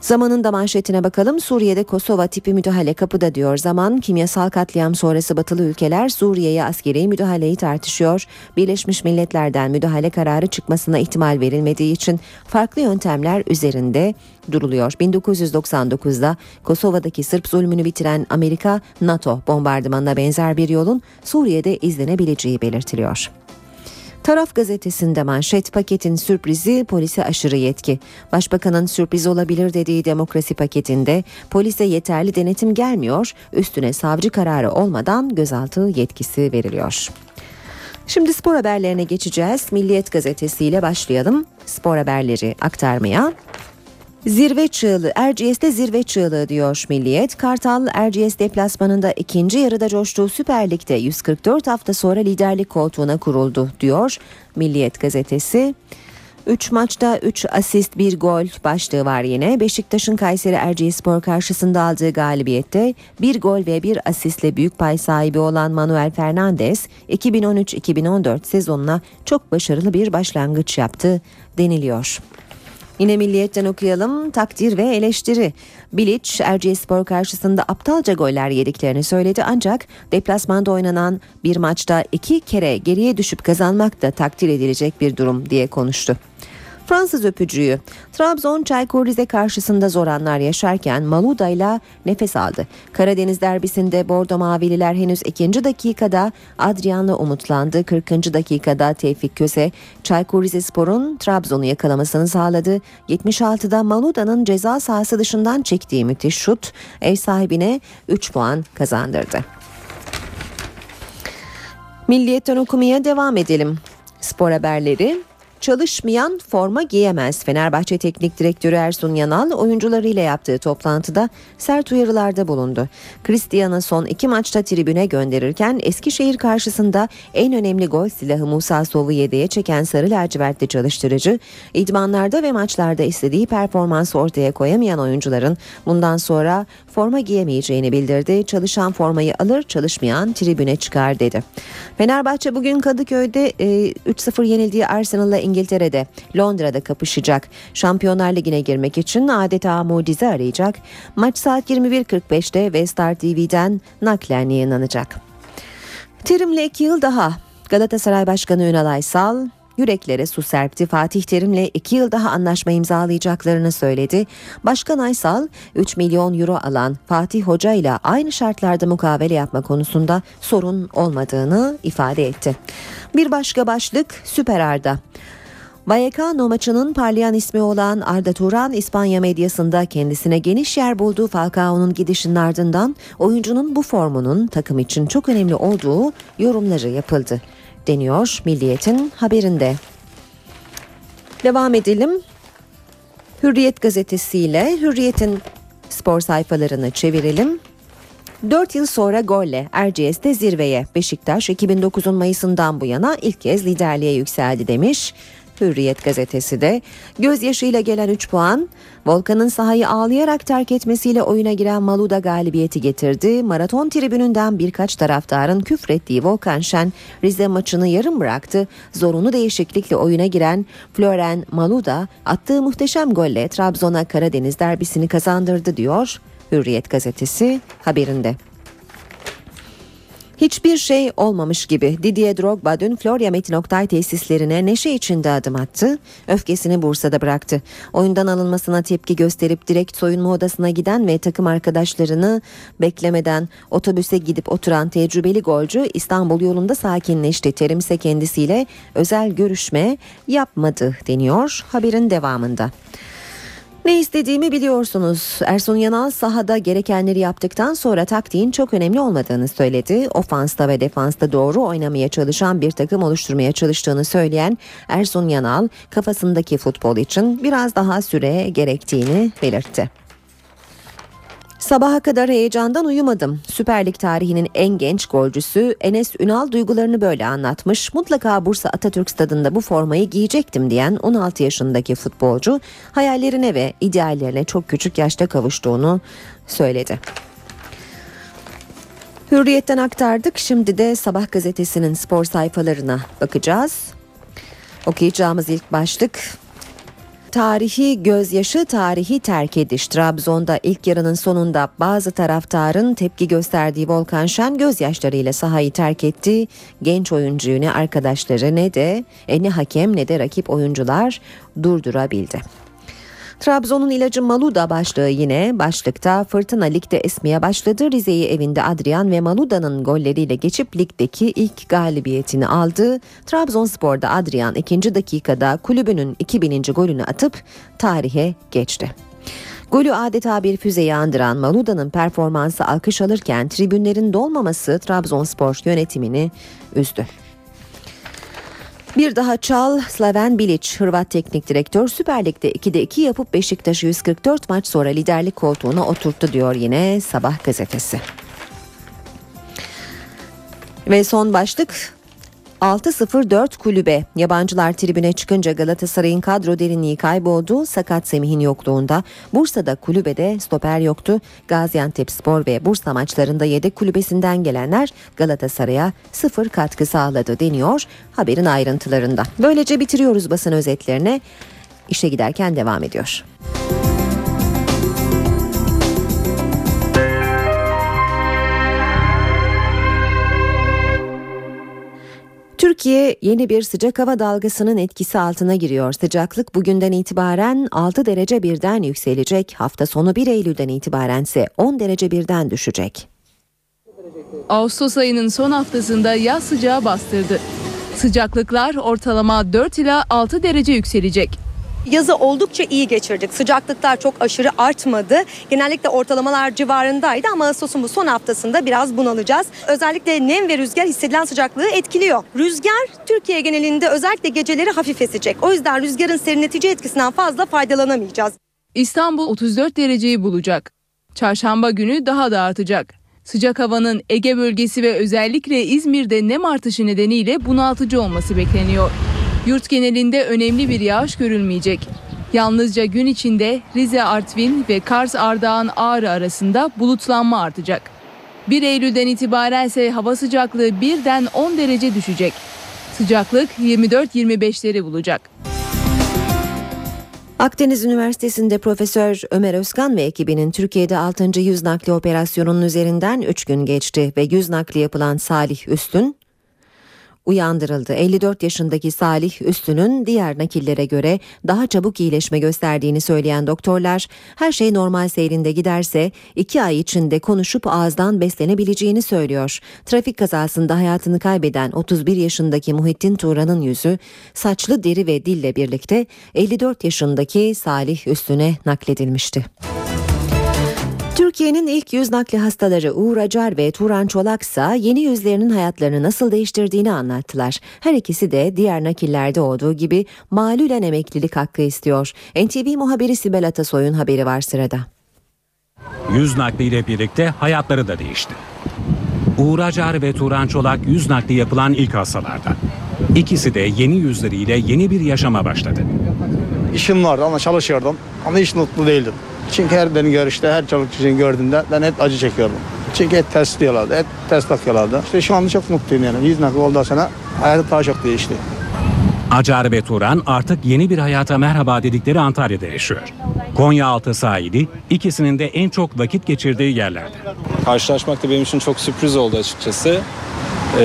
Zamanın manşetine bakalım. Suriye'de Kosova tipi müdahale kapıda diyor. Zaman kimyasal katliam sonrası batılı ülkeler Suriye'ye askeri müdahaleyi tartışıyor. Birleşmiş Milletler'den müdahale kararı çıkmasına ihtimal verilmediği için farklı yöntemler üzerinde duruluyor. 1999'da Kosova'daki Sırp zulmünü bitiren Amerika, NATO bombardımanına benzer bir yolun Suriye'de izlenebileceği belirtiliyor. Taraf gazetesinde manşet paketin sürprizi polise aşırı yetki. Başbakanın sürpriz olabilir dediği demokrasi paketinde polise yeterli denetim gelmiyor, üstüne savcı kararı olmadan gözaltı yetkisi veriliyor. Şimdi spor haberlerine geçeceğiz. Milliyet gazetesiyle başlayalım spor haberleri aktarmaya. Zirve çığlığı, Erciyes'te zirve çığlığı diyor Milliyet. Kartal, Erciyes deplasmanında ikinci yarıda coştuğu Süper Lig'de 144 hafta sonra liderlik koltuğuna kuruldu diyor Milliyet gazetesi. 3 maçta 3 asist 1 gol başlığı var yine. Beşiktaş'ın Kayseri Erciyesspor karşısında aldığı galibiyette 1 gol ve 1 asistle büyük pay sahibi olan Manuel Fernandes 2013-2014 sezonuna çok başarılı bir başlangıç yaptı deniliyor. Yine Milliyet'ten okuyalım takdir ve eleştiri. Bilic Erciyesspor karşısında aptalca goller yediklerini söyledi ancak deplasmanda oynanan bir maçta iki kere geriye düşüp kazanmak da takdir edilecek bir durum diye konuştu. Fransız öpücüğü. Trabzon Çaykur Rize karşısında zor anlar yaşarken Maluda ile nefes aldı. Karadeniz derbisinde Bordo Mavililer henüz ikinci dakikada Adrian'la umutlandı. 40. dakikada Tevfik Köse Çaykur Rizespor'un Trabzon'u yakalamasını sağladı. 76'da Maluda'nın ceza sahası dışından çektiği müthiş şut ev sahibine 3 puan kazandırdı. Milliyetten okumaya devam edelim. Spor haberleri Çalışmayan forma giyemez. Fenerbahçe Teknik Direktörü Ersun Yanal oyuncularıyla yaptığı toplantıda sert uyarılarda bulundu. Cristian'ı son iki maçta tribüne gönderirken Eskişehir karşısında en önemli gol silahı Musa Sov'u yedeğe çeken sarı lacivertli çalıştırıcı, idmanlarda ve maçlarda istediği performansı ortaya koyamayan oyuncuların bundan sonra forma giyemeyeceğini bildirdi. Çalışan formayı alır, çalışmayan tribüne çıkar dedi. Fenerbahçe bugün Kadıköy'de e, 3-0 yenildiği Arsenal'la İngiltere'de, Londra'da kapışacak. Şampiyonlar Ligi'ne girmek için adeta mucize arayacak. Maç saat 21.45'te ve Star TV'den naklen yayınlanacak. Terim'le iki yıl daha. Galatasaray Başkanı Ünal Aysal, yüreklere su serpti. Fatih Terim'le iki yıl daha anlaşma imzalayacaklarını söyledi. Başkan Aysal 3 milyon euro alan Fatih Hoca ile aynı şartlarda mukavele yapma konusunda sorun olmadığını ifade etti. Bir başka başlık Süper Arda. Vallecano maçının parlayan ismi olan Arda Turan İspanya medyasında kendisine geniş yer bulduğu Falcao'nun gidişinin ardından oyuncunun bu formunun takım için çok önemli olduğu yorumları yapıldı deniyor Milliyet'in haberinde. Devam edelim. Hürriyet gazetesiyle Hürriyet'in spor sayfalarını çevirelim. 4 yıl sonra golle Erciyes'te zirveye Beşiktaş 2009'un Mayıs'ından bu yana ilk kez liderliğe yükseldi demiş. Hürriyet gazetesi de gözyaşıyla gelen 3 puan Volkan'ın sahayı ağlayarak terk etmesiyle oyuna giren Maluda galibiyeti getirdi. Maraton tribününden birkaç taraftarın küfrettiği Volkan Şen Rize maçını yarım bıraktı. Zorunlu değişiklikle oyuna giren Floren Maluda attığı muhteşem golle Trabzon'a Karadeniz derbisini kazandırdı diyor Hürriyet gazetesi haberinde. Hiçbir şey olmamış gibi Didier Drogba dün Florya Metin Oktay tesislerine neşe içinde adım attı. Öfkesini Bursa'da bıraktı. Oyundan alınmasına tepki gösterip direkt soyunma odasına giden ve takım arkadaşlarını beklemeden otobüse gidip oturan tecrübeli golcü İstanbul yolunda sakinleşti. Terim ise kendisiyle özel görüşme yapmadı deniyor haberin devamında. Ne istediğimi biliyorsunuz. Ersun Yanal sahada gerekenleri yaptıktan sonra taktiğin çok önemli olmadığını söyledi. Ofansta ve defansta doğru oynamaya çalışan bir takım oluşturmaya çalıştığını söyleyen Ersun Yanal kafasındaki futbol için biraz daha süre gerektiğini belirtti. Sabaha kadar heyecandan uyumadım. Süper Lig tarihinin en genç golcüsü Enes Ünal duygularını böyle anlatmış. Mutlaka Bursa Atatürk Stadında bu formayı giyecektim diyen 16 yaşındaki futbolcu hayallerine ve ideallerine çok küçük yaşta kavuştuğunu söyledi. Hürriyetten aktardık. Şimdi de Sabah gazetesinin spor sayfalarına bakacağız. Okuyacağımız ilk başlık Tarihi gözyaşı tarihi terk ediş. Trabzon'da ilk yarının sonunda bazı taraftarın tepki gösterdiği Volkan Şen gözyaşlarıyla sahayı terk etti. Genç oyuncuyu ne arkadaşları ne de e, ne hakem ne de rakip oyuncular durdurabildi. Trabzon'un ilacı Maluda başlığı yine başlıkta Fırtına Lig'de esmeye başladı. Rize'yi evinde Adrian ve Maluda'nın golleriyle geçip ligdeki ilk galibiyetini aldı. Trabzonspor'da Adrian ikinci dakikada kulübünün 2000. golünü atıp tarihe geçti. Golü adeta bir füzeyi andıran Maluda'nın performansı alkış alırken tribünlerin dolmaması Trabzonspor yönetimini üzdü. Bir daha çal Slaven Bilic, Hırvat teknik direktör Süper Lig'de 2'de 2 yapıp Beşiktaş'ı 144 maç sonra liderlik koltuğuna oturttu diyor yine Sabah gazetesi. Ve son başlık 6-0-4 kulübe. Yabancılar tribüne çıkınca Galatasaray'ın kadro derinliği kayboldu. Sakat Semih'in yokluğunda. Bursa'da kulübede stoper yoktu. Gaziantep Spor ve Bursa maçlarında yedek kulübesinden gelenler Galatasaray'a sıfır katkı sağladı deniyor haberin ayrıntılarında. Böylece bitiriyoruz basın özetlerine. İşe giderken devam ediyor. Türkiye yeni bir sıcak hava dalgasının etkisi altına giriyor. Sıcaklık bugünden itibaren 6 derece birden yükselecek. Hafta sonu 1 Eylül'den itibaren ise 10 derece birden düşecek. Ağustos ayının son haftasında yaz sıcağı bastırdı. Sıcaklıklar ortalama 4 ila 6 derece yükselecek. Yazı oldukça iyi geçirdik. Sıcaklıklar çok aşırı artmadı. Genellikle ortalamalar civarındaydı ama Ağustos'un bu son haftasında biraz bunalacağız. Özellikle nem ve rüzgar hissedilen sıcaklığı etkiliyor. Rüzgar Türkiye genelinde özellikle geceleri hafif esecek. O yüzden rüzgarın serinletici etkisinden fazla faydalanamayacağız. İstanbul 34 dereceyi bulacak. Çarşamba günü daha da artacak. Sıcak havanın Ege bölgesi ve özellikle İzmir'de nem artışı nedeniyle bunaltıcı olması bekleniyor. Yurt genelinde önemli bir yağış görülmeyecek. Yalnızca gün içinde Rize Artvin ve Kars Ardahan Ağrı arasında bulutlanma artacak. 1 Eylül'den itibaren ise hava sıcaklığı birden 10 derece düşecek. Sıcaklık 24-25'leri bulacak. Akdeniz Üniversitesi'nde Profesör Ömer Özkan ve ekibinin Türkiye'de 6. yüz nakli operasyonunun üzerinden 3 gün geçti ve yüz nakli yapılan Salih Üstün uyandırıldı. 54 yaşındaki Salih Üstün'ün diğer nakillere göre daha çabuk iyileşme gösterdiğini söyleyen doktorlar her şey normal seyrinde giderse 2 ay içinde konuşup ağızdan beslenebileceğini söylüyor. Trafik kazasında hayatını kaybeden 31 yaşındaki Muhittin Turan'ın yüzü saçlı deri ve dille birlikte 54 yaşındaki Salih Üstün'e nakledilmişti. Türkiye'nin ilk yüz nakli hastaları Uğur Acar ve Turan Çolaksa yeni yüzlerinin hayatlarını nasıl değiştirdiğini anlattılar. Her ikisi de diğer nakillerde olduğu gibi malülen emeklilik hakkı istiyor. NTV muhabiri Sibel Atasoy'un haberi var sırada. Yüz nakliyle birlikte hayatları da değişti. Uğur Acar ve Turan Çolak yüz nakli yapılan ilk hastalardan. İkisi de yeni yüzleriyle yeni bir yaşama başladı. İşim vardı ama çalışıyordum ama hiç mutlu değildim. Çünkü her beni görüşte, her çalışan gördüğümde ben hep acı çekiyordum. Çünkü hep test diyorlardı, hep test takıyorlardı. İşte şu anda çok mutluyum yani. Yüz nakli oldu sana hayatı daha çok değişti. Acar ve Turan artık yeni bir hayata merhaba dedikleri Antalya'da yaşıyor. Konyaaltı sahili ikisinin de en çok vakit geçirdiği yerlerde. Karşılaşmak da benim için çok sürpriz oldu açıkçası. Ee,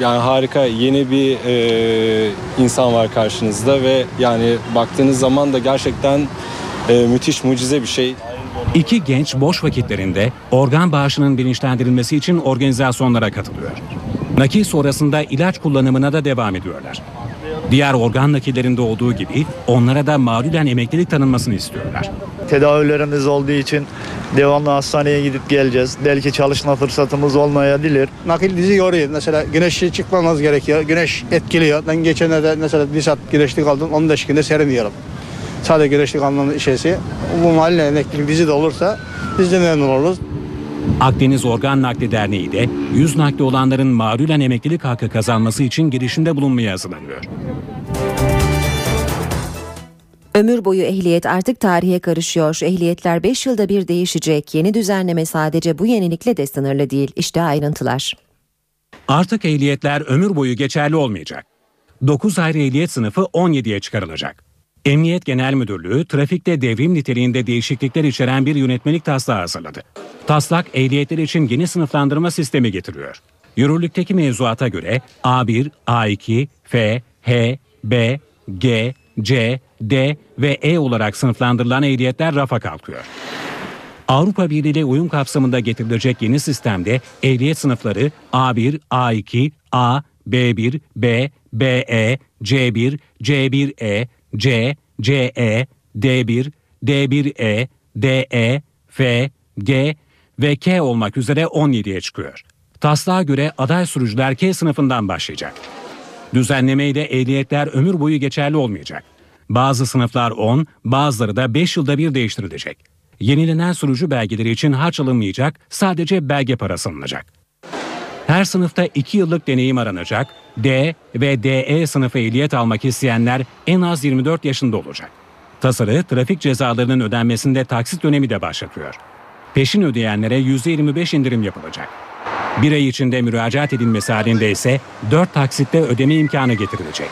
yani harika yeni bir e, insan var karşınızda ve yani baktığınız zaman da gerçekten e, müthiş mucize bir şey. İki genç boş vakitlerinde organ bağışının bilinçlendirilmesi için organizasyonlara katılıyor. Nakil sonrasında ilaç kullanımına da devam ediyorlar. Diğer organ nakillerinde olduğu gibi onlara da mağlulen emeklilik tanınmasını istiyorlar. Tedavilerimiz olduğu için devamlı hastaneye gidip geleceğiz. Belki çalışma fırsatımız olmayabilir. Nakil bizi yoruyor. Mesela güneşe çıkmamız gerekiyor. Güneş etkiliyor. Ben geçenlerde mesela bir saat güneşlik aldım. 15 günde serinliyorum. Sadece güneşlik almanın şeysi. Bu mahalle emeklilik dizi de olursa biz de memnun oluruz. Akdeniz Organ Nakli Derneği de yüz nakli olanların mağlulen emeklilik hakkı kazanması için girişimde bulunmaya hazırlanıyor. Ömür boyu ehliyet artık tarihe karışıyor. Ehliyetler 5 yılda bir değişecek. Yeni düzenleme sadece bu yenilikle de sınırlı değil. İşte ayrıntılar. Artık ehliyetler ömür boyu geçerli olmayacak. 9 ayrı ehliyet sınıfı 17'ye çıkarılacak. Emniyet Genel Müdürlüğü trafikte devrim niteliğinde değişiklikler içeren bir yönetmelik taslağı hazırladı. Taslak ehliyetler için yeni sınıflandırma sistemi getiriyor. Yürürlükteki mevzuata göre A1, A2, F, H, B, G, C, D ve E olarak sınıflandırılan ehliyetler rafa kalkıyor. Avrupa Birliği ile uyum kapsamında getirilecek yeni sistemde ehliyet sınıfları A1, A2, A, B1, B, BE, C1, C1E, C, CE, D1, D1E, DE, F, G ve K olmak üzere 17'ye çıkıyor. Taslağa göre aday sürücüler K sınıfından başlayacak. Düzenleme ile ehliyetler ömür boyu geçerli olmayacak. Bazı sınıflar 10, bazıları da 5 yılda bir değiştirilecek. Yenilenen sürücü belgeleri için harç alınmayacak, sadece belge parası alınacak. Her sınıfta 2 yıllık deneyim aranacak. D ve DE sınıfı ehliyet almak isteyenler en az 24 yaşında olacak. Tasarı trafik cezalarının ödenmesinde taksit dönemi de başlatıyor. Peşin ödeyenlere %25 indirim yapılacak. Bir ay içinde müracaat edilmesi halinde ise 4 taksitte ödeme imkanı getirilecek.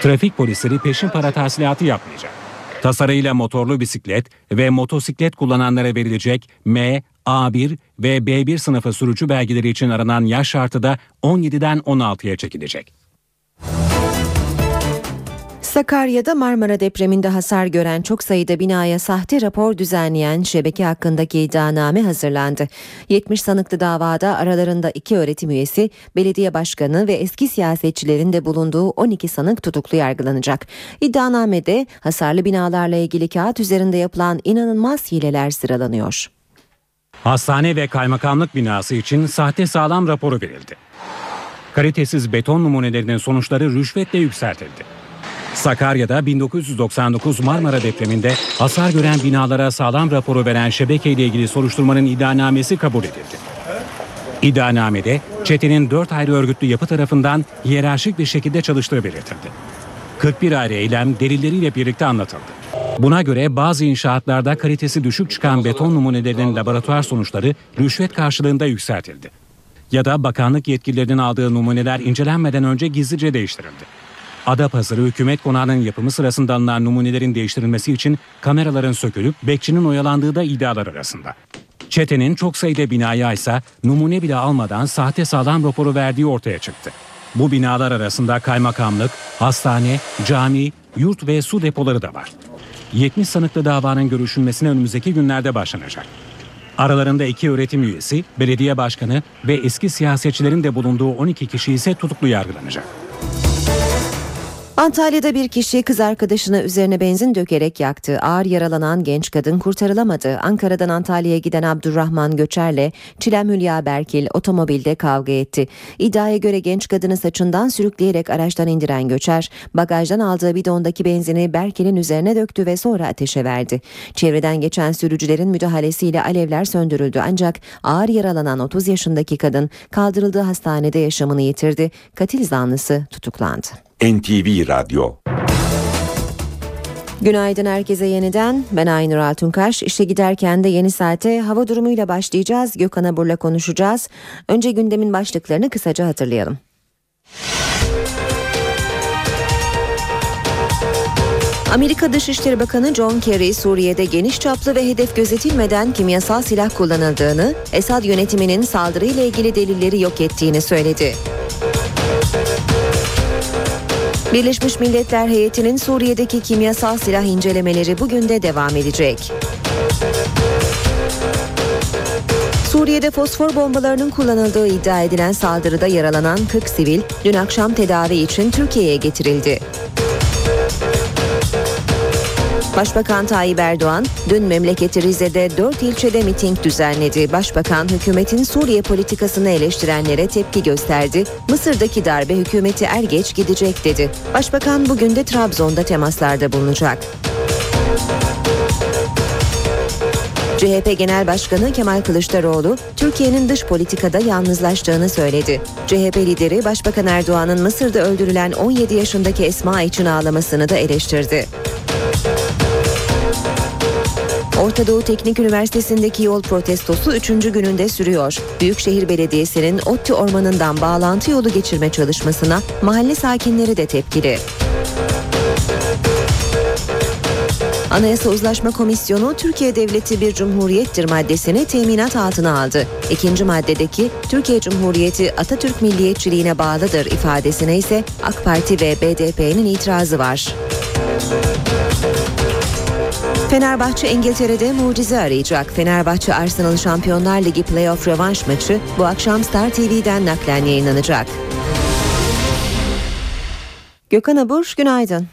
Trafik polisleri peşin para tahsilatı yapmayacak. Tasarıyla motorlu bisiklet ve motosiklet kullananlara verilecek M, A1 ve B1 sınıfı sürücü belgeleri için aranan yaş şartı da 17'den 16'ya çekilecek. Sakarya'da Marmara depreminde hasar gören çok sayıda binaya sahte rapor düzenleyen şebeke hakkındaki iddianame hazırlandı. 70 sanıklı davada aralarında iki öğretim üyesi, belediye başkanı ve eski siyasetçilerin de bulunduğu 12 sanık tutuklu yargılanacak. İddianamede hasarlı binalarla ilgili kağıt üzerinde yapılan inanılmaz hileler sıralanıyor. Hastane ve kaymakamlık binası için sahte sağlam raporu verildi. Kalitesiz beton numunelerinin sonuçları rüşvetle yükseltildi. Sakarya'da 1999 Marmara depreminde hasar gören binalara sağlam raporu veren şebekeyle ilgili soruşturmanın iddianamesi kabul edildi. İddianamede çetenin 4 ayrı örgütlü yapı tarafından hiyerarşik bir şekilde çalıştığı belirtildi. 41 ayrı eylem delilleriyle birlikte anlatıldı. Buna göre bazı inşaatlarda kalitesi düşük çıkan beton numunelerinin laboratuvar sonuçları rüşvet karşılığında yükseltildi. Ya da bakanlık yetkililerinin aldığı numuneler incelenmeden önce gizlice değiştirildi. Adapazarı hükümet konağının yapımı sırasında alınan numunelerin değiştirilmesi için kameraların sökülüp bekçinin oyalandığı da iddialar arasında. Çetenin çok sayıda binaya ise numune bile almadan sahte sağlam raporu verdiği ortaya çıktı. Bu binalar arasında kaymakamlık, hastane, cami, yurt ve su depoları da var. 70 sanıklı davanın görüşülmesine önümüzdeki günlerde başlanacak. Aralarında iki öğretim üyesi, belediye başkanı ve eski siyasetçilerin de bulunduğu 12 kişi ise tutuklu yargılanacak. Antalya'da bir kişi kız arkadaşına üzerine benzin dökerek yaktı. Ağır yaralanan genç kadın kurtarılamadı. Ankara'dan Antalya'ya giden Abdurrahman Göçer'le Çilem Hülya Berkil otomobilde kavga etti. İddiaya göre genç kadını saçından sürükleyerek araçtan indiren Göçer, bagajdan aldığı bidondaki benzini Berkil'in üzerine döktü ve sonra ateşe verdi. Çevreden geçen sürücülerin müdahalesiyle alevler söndürüldü ancak ağır yaralanan 30 yaşındaki kadın kaldırıldığı hastanede yaşamını yitirdi. Katil zanlısı tutuklandı. NTV Radyo Günaydın herkese yeniden. Ben Aynur Altunkaş. İşe giderken de yeni saate hava durumuyla başlayacağız. Gökhan Abur'la konuşacağız. Önce gündemin başlıklarını kısaca hatırlayalım. Amerika Dışişleri Bakanı John Kerry, Suriye'de geniş çaplı ve hedef gözetilmeden kimyasal silah kullanıldığını, Esad yönetiminin saldırıyla ilgili delilleri yok ettiğini söyledi. Birleşmiş Milletler heyetinin Suriye'deki kimyasal silah incelemeleri bugün de devam edecek. Suriye'de fosfor bombalarının kullanıldığı iddia edilen saldırıda yaralanan 40 sivil dün akşam tedavi için Türkiye'ye getirildi. Başbakan Tayyip Erdoğan dün memleketi Rize'de 4 ilçede miting düzenledi. Başbakan hükümetin Suriye politikasını eleştirenlere tepki gösterdi. Mısır'daki darbe hükümeti er geç gidecek dedi. Başbakan bugün de Trabzon'da temaslarda bulunacak. CHP Genel Başkanı Kemal Kılıçdaroğlu, Türkiye'nin dış politikada yalnızlaştığını söyledi. CHP lideri Başbakan Erdoğan'ın Mısır'da öldürülen 17 yaşındaki Esma için ağlamasını da eleştirdi. Orta Doğu Teknik Üniversitesi'ndeki yol protestosu 3. gününde sürüyor. Büyükşehir Belediyesi'nin ODTÜ Ormanı'ndan bağlantı yolu geçirme çalışmasına mahalle sakinleri de tepkili. Anayasa Uzlaşma Komisyonu Türkiye Devleti bir cumhuriyettir maddesini teminat altına aldı. İkinci maddedeki Türkiye Cumhuriyeti Atatürk milliyetçiliğine bağlıdır ifadesine ise AK Parti ve BDP'nin itirazı var. Fenerbahçe İngiltere'de mucize arayacak. Fenerbahçe Arsenal Şampiyonlar Ligi playoff rövanş maçı bu akşam Star TV'den naklen yayınlanacak. Gökhan Abur, günaydın.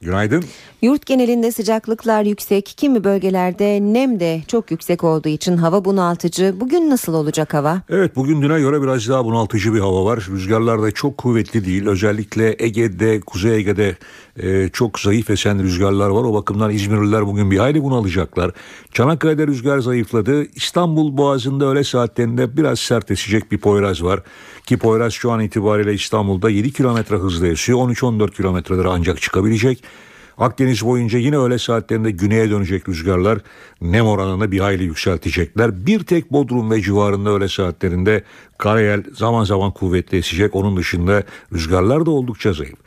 Günaydın. Yurt genelinde sıcaklıklar yüksek, kimi bölgelerde nem de çok yüksek olduğu için hava bunaltıcı. Bugün nasıl olacak hava? Evet bugün düne göre biraz daha bunaltıcı bir hava var. Rüzgarlar da çok kuvvetli değil. Özellikle Ege'de, Kuzey Ege'de e, çok zayıf esen rüzgarlar var. O bakımdan İzmirliler bugün bir hayli bunalacaklar. Çanakkale'de rüzgar zayıfladı. İstanbul Boğazı'nda öğle saatlerinde biraz sert esecek bir Poyraz var. Ki Poyraz şu an itibariyle İstanbul'da 7 kilometre hızla esiyor. 13-14 kilometrelere ancak çıkabilecek. Akdeniz boyunca yine öğle saatlerinde güneye dönecek rüzgarlar nem oranını bir hayli yükseltecekler. Bir tek Bodrum ve civarında öğle saatlerinde karayel zaman zaman kuvvetli esecek. Onun dışında rüzgarlar da oldukça zayıf.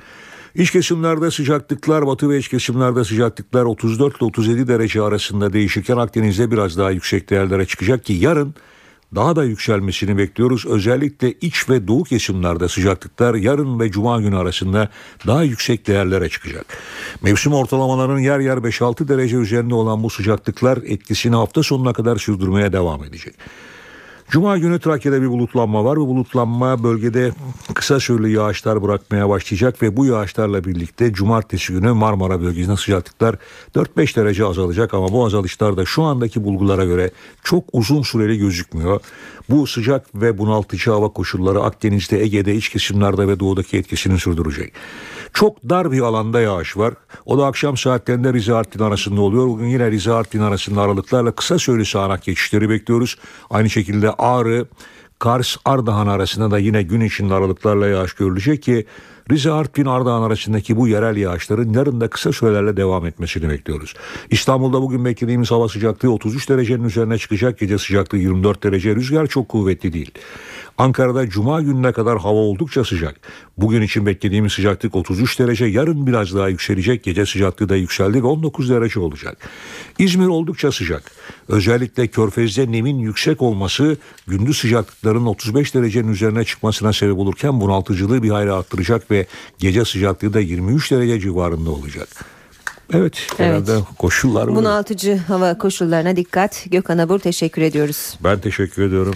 İç kesimlerde sıcaklıklar, batı ve iç kesimlerde sıcaklıklar 34 ile 37 derece arasında değişirken Akdeniz'de biraz daha yüksek değerlere çıkacak ki yarın daha da yükselmesini bekliyoruz. Özellikle iç ve doğu kesimlerde sıcaklıklar yarın ve cuma günü arasında daha yüksek değerlere çıkacak. Mevsim ortalamalarının yer yer 5-6 derece üzerinde olan bu sıcaklıklar etkisini hafta sonuna kadar sürdürmeye devam edecek. Cuma günü Trakya'da bir bulutlanma var. Bu bulutlanma bölgede kısa süreli yağışlar bırakmaya başlayacak ve bu yağışlarla birlikte cumartesi günü Marmara bölgesinde sıcaklıklar 4-5 derece azalacak ama bu azalışlar da şu andaki bulgulara göre çok uzun süreli gözükmüyor. Bu sıcak ve bunaltıcı hava koşulları Akdeniz'de, Ege'de, iç kesimlerde ve doğudaki etkisini sürdürecek. Çok dar bir alanda yağış var. O da akşam saatlerinde Rize Artvin arasında oluyor. Bugün yine Rize Artvin arasında aralıklarla kısa süreli sağanak geçişleri bekliyoruz. Aynı şekilde Ağrı, Kars, Ardahan arasında da yine gün içinde aralıklarla yağış görülecek ki Rize Artvin Ardahan arasındaki bu yerel yağışların yarın da kısa sürelerle devam etmesini bekliyoruz. İstanbul'da bugün beklediğimiz hava sıcaklığı 33 derecenin üzerine çıkacak. Gece sıcaklığı 24 derece. Rüzgar çok kuvvetli değil. Ankara'da cuma gününe kadar hava oldukça sıcak. Bugün için beklediğimiz sıcaklık 33 derece. Yarın biraz daha yükselecek. Gece sıcaklığı da yükseldi ve 19 derece olacak. İzmir oldukça sıcak. Özellikle Körfez'de nemin yüksek olması gündüz sıcaklıkların 35 derecenin üzerine çıkmasına sebep olurken bunaltıcılığı bir hayli arttıracak ve gece sıcaklığı da 23 derece civarında olacak. Evet, evet. koşullar böyle. Bunaltıcı hava koşullarına dikkat. Gökhan Abur teşekkür ediyoruz. Ben teşekkür ediyorum.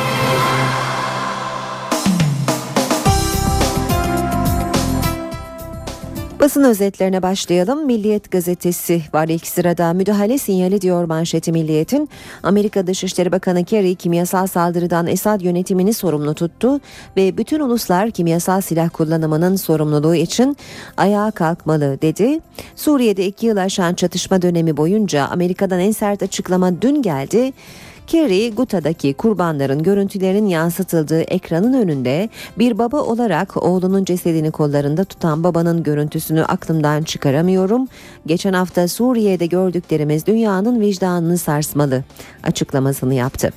Basın özetlerine başlayalım. Milliyet gazetesi var ilk sırada. Müdahale sinyali diyor manşeti Milliyet'in. Amerika Dışişleri Bakanı Kerry kimyasal saldırıdan Esad yönetimini sorumlu tuttu ve bütün uluslar kimyasal silah kullanımının sorumluluğu için ayağa kalkmalı dedi. Suriye'de iki yıl aşan çatışma dönemi boyunca Amerika'dan en sert açıklama dün geldi. Kerry, Guta'daki kurbanların görüntülerin yansıtıldığı ekranın önünde bir baba olarak oğlunun cesedini kollarında tutan babanın görüntüsünü aklımdan çıkaramıyorum. Geçen hafta Suriye'de gördüklerimiz dünyanın vicdanını sarsmalı açıklamasını yaptı.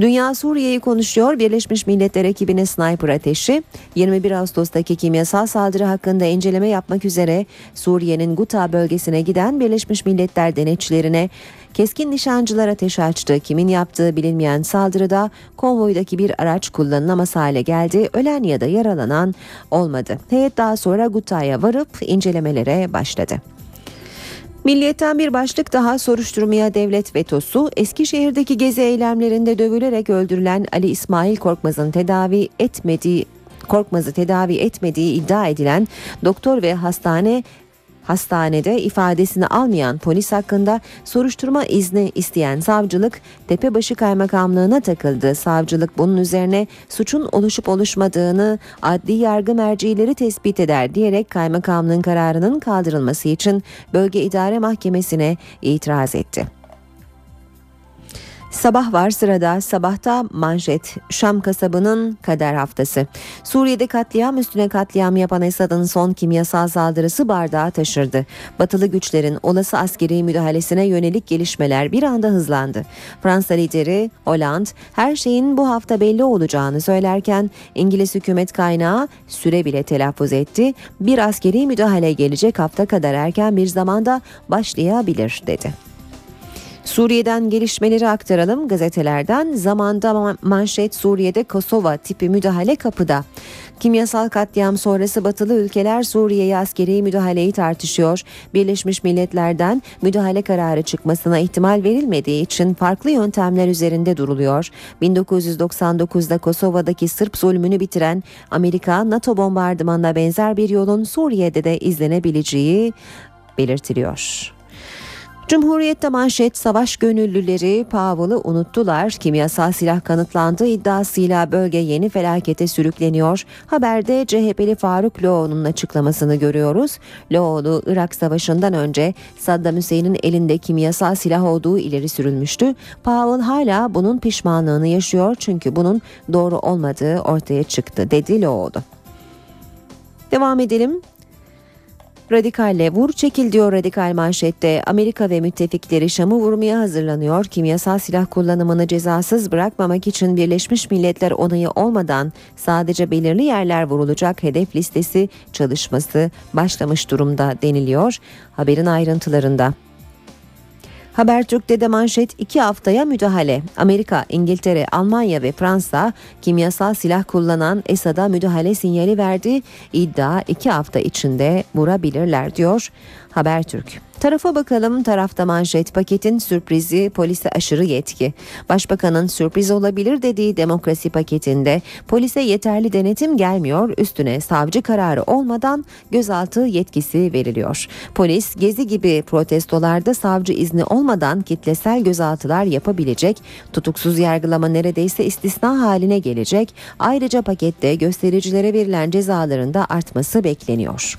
Dünya Suriye'yi konuşuyor. Birleşmiş Milletler ekibine sniper ateşi 21 Ağustos'taki kimyasal saldırı hakkında inceleme yapmak üzere Suriye'nin Guta bölgesine giden Birleşmiş Milletler denetçilerine keskin nişancılar ateş açtı. Kimin yaptığı bilinmeyen saldırıda konvoydaki bir araç kullanılamaz hale geldi. Ölen ya da yaralanan olmadı. Heyet daha sonra Guta'ya varıp incelemelere başladı. Milliyetten bir başlık daha soruşturmaya devlet vetosu. Eskişehir'deki gezi eylemlerinde dövülerek öldürülen Ali İsmail Korkmaz'ın tedavi etmediği Korkmaz'ı tedavi etmediği iddia edilen doktor ve hastane Hastanede ifadesini almayan polis hakkında soruşturma izni isteyen savcılık Tepebaşı Kaymakamlığına takıldı. Savcılık bunun üzerine suçun oluşup oluşmadığını adli yargı mercileri tespit eder diyerek kaymakamlığın kararının kaldırılması için Bölge İdare Mahkemesi'ne itiraz etti. Sabah var sırada sabahta manşet Şam kasabının kader haftası. Suriye'de katliam üstüne katliam yapan Esad'ın son kimyasal saldırısı bardağı taşırdı. Batılı güçlerin olası askeri müdahalesine yönelik gelişmeler bir anda hızlandı. Fransa lideri Hollande her şeyin bu hafta belli olacağını söylerken İngiliz hükümet kaynağı süre bile telaffuz etti. Bir askeri müdahale gelecek hafta kadar erken bir zamanda başlayabilir dedi. Suriye'den gelişmeleri aktaralım gazetelerden. Zamanda manşet Suriye'de Kosova tipi müdahale kapıda. Kimyasal katliam sonrası batılı ülkeler Suriye'ye askeri müdahaleyi tartışıyor. Birleşmiş Milletler'den müdahale kararı çıkmasına ihtimal verilmediği için farklı yöntemler üzerinde duruluyor. 1999'da Kosova'daki Sırp zulmünü bitiren Amerika NATO bombardımanına benzer bir yolun Suriye'de de izlenebileceği belirtiliyor. Cumhuriyet'te manşet savaş gönüllüleri Powell'ı unuttular. Kimyasal silah kanıtlandığı iddiasıyla bölge yeni felakete sürükleniyor. Haberde CHP'li Faruk Loğlu'nun açıklamasını görüyoruz. Loğlu Irak Savaşı'ndan önce Saddam Hüseyin'in elinde kimyasal silah olduğu ileri sürülmüştü. Powell hala bunun pişmanlığını yaşıyor çünkü bunun doğru olmadığı ortaya çıktı dedi Loğlu. Devam edelim. Radikalle vur çekil diyor radikal manşette. Amerika ve müttefikleri Şam'ı vurmaya hazırlanıyor. Kimyasal silah kullanımını cezasız bırakmamak için Birleşmiş Milletler onayı olmadan sadece belirli yerler vurulacak hedef listesi çalışması başlamış durumda deniliyor. Haberin ayrıntılarında. Habertürk'te de manşet iki haftaya müdahale. Amerika, İngiltere, Almanya ve Fransa kimyasal silah kullanan Esad'a müdahale sinyali verdi. İddia iki hafta içinde vurabilirler diyor Habertürk. Tarafa bakalım tarafta manşet paketin sürprizi polise aşırı yetki. Başbakanın sürpriz olabilir dediği demokrasi paketinde polise yeterli denetim gelmiyor üstüne savcı kararı olmadan gözaltı yetkisi veriliyor. Polis gezi gibi protestolarda savcı izni olmadan kitlesel gözaltılar yapabilecek tutuksuz yargılama neredeyse istisna haline gelecek. Ayrıca pakette göstericilere verilen cezaların da artması bekleniyor.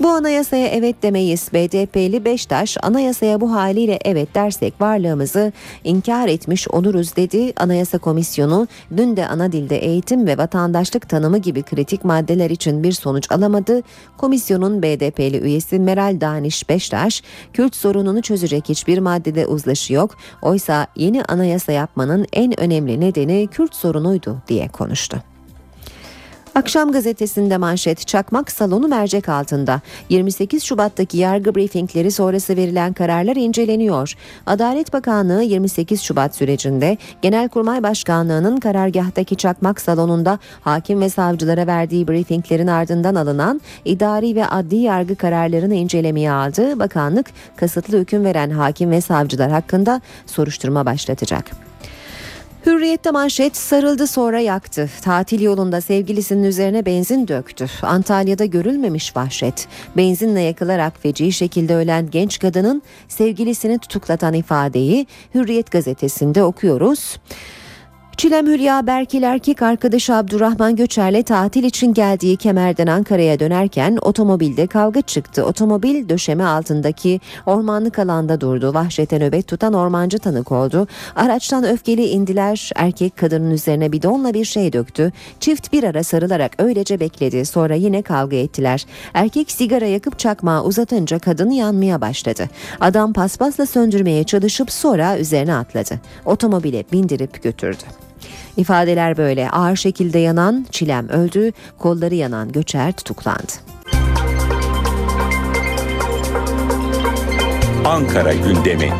Bu anayasaya evet demeyiz. BDP'li Beştaş anayasaya bu haliyle evet dersek varlığımızı inkar etmiş oluruz dedi. Anayasa Komisyonu dün de ana dilde eğitim ve vatandaşlık tanımı gibi kritik maddeler için bir sonuç alamadı. Komisyonun BDP'li üyesi Meral Daniş Beştaş, Kürt sorununu çözecek hiçbir maddede uzlaşı yok. Oysa yeni anayasa yapmanın en önemli nedeni Kürt sorunuydu diye konuştu. Akşam gazetesinde manşet çakmak salonu mercek altında. 28 Şubat'taki yargı briefingleri sonrası verilen kararlar inceleniyor. Adalet Bakanlığı 28 Şubat sürecinde Genelkurmay Başkanlığı'nın karargahtaki çakmak salonunda hakim ve savcılara verdiği briefinglerin ardından alınan idari ve adli yargı kararlarını incelemeye aldı. Bakanlık kasıtlı hüküm veren hakim ve savcılar hakkında soruşturma başlatacak. Hürriyette manşet sarıldı sonra yaktı. Tatil yolunda sevgilisinin üzerine benzin döktü. Antalya'da görülmemiş vahşet. Benzinle yakılarak feci şekilde ölen genç kadının sevgilisini tutuklatan ifadeyi Hürriyet gazetesinde okuyoruz. Çilem Hülya Berkil erkek arkadaşı Abdurrahman Göçer'le tatil için geldiği Kemer'den Ankara'ya dönerken otomobilde kavga çıktı. Otomobil döşeme altındaki ormanlık alanda durdu. Vahşete nöbet tutan ormancı tanık oldu. Araçtan öfkeli indiler. Erkek kadının üzerine bidonla bir şey döktü. Çift bir ara sarılarak öylece bekledi. Sonra yine kavga ettiler. Erkek sigara yakıp çakmağı uzatınca kadın yanmaya başladı. Adam paspasla söndürmeye çalışıp sonra üzerine atladı. Otomobile bindirip götürdü. İfadeler böyle ağır şekilde yanan Çilem öldü, kolları yanan Göçer tutuklandı. Ankara gündemi.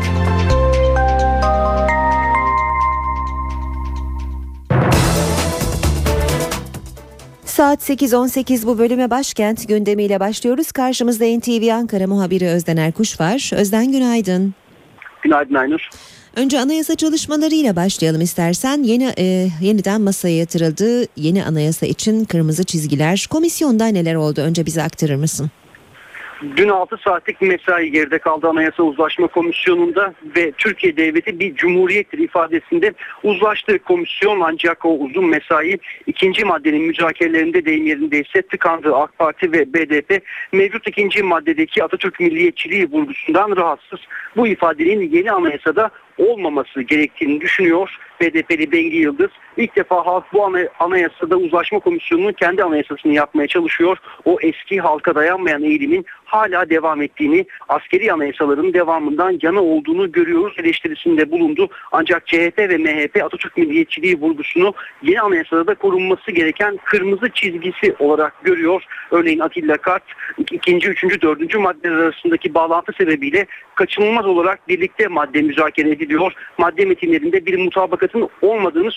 Saat 8.18 bu bölüme başkent gündemiyle başlıyoruz. Karşımızda NTV Ankara muhabiri Özden Erkuş var. Özden günaydın. Günaydın Aynur. Önce anayasa çalışmalarıyla başlayalım istersen. Yeni e, yeniden masaya yatırıldı. Yeni anayasa için kırmızı çizgiler. Komisyonda neler oldu? Önce bize aktarır mısın? Dün 6 saatlik mesai geride kaldı Anayasa Uzlaşma Komisyonu'nda ve Türkiye Devleti bir cumhuriyettir ifadesinde uzlaştı komisyon ancak o uzun mesai ikinci maddenin müzakerelerinde deyim yerindeyse tıkandı. AK Parti ve BDP mevcut ikinci maddedeki Atatürk milliyetçiliği vurgusundan rahatsız. Bu ifadenin yeni anayasada olmaması gerektiğini düşünüyor. BDP'li Bengi Yıldız ilk defa halk bu ana- anayasada uzlaşma komisyonunun kendi anayasasını yapmaya çalışıyor. O eski halka dayanmayan eğilimin hala devam ettiğini, askeri anayasaların devamından yana olduğunu görüyoruz eleştirisinde bulundu. Ancak CHP ve MHP Atatürk milliyetçiliği vurgusunu yeni anayasada da korunması gereken kırmızı çizgisi olarak görüyor. Örneğin Atilla Kart ikinci, üçüncü, dördüncü maddeler arasındaki bağlantı sebebiyle kaçınılmaz olarak birlikte madde müzakere ediliyor. Madde metinlerinde bir mutabakatın olmadığını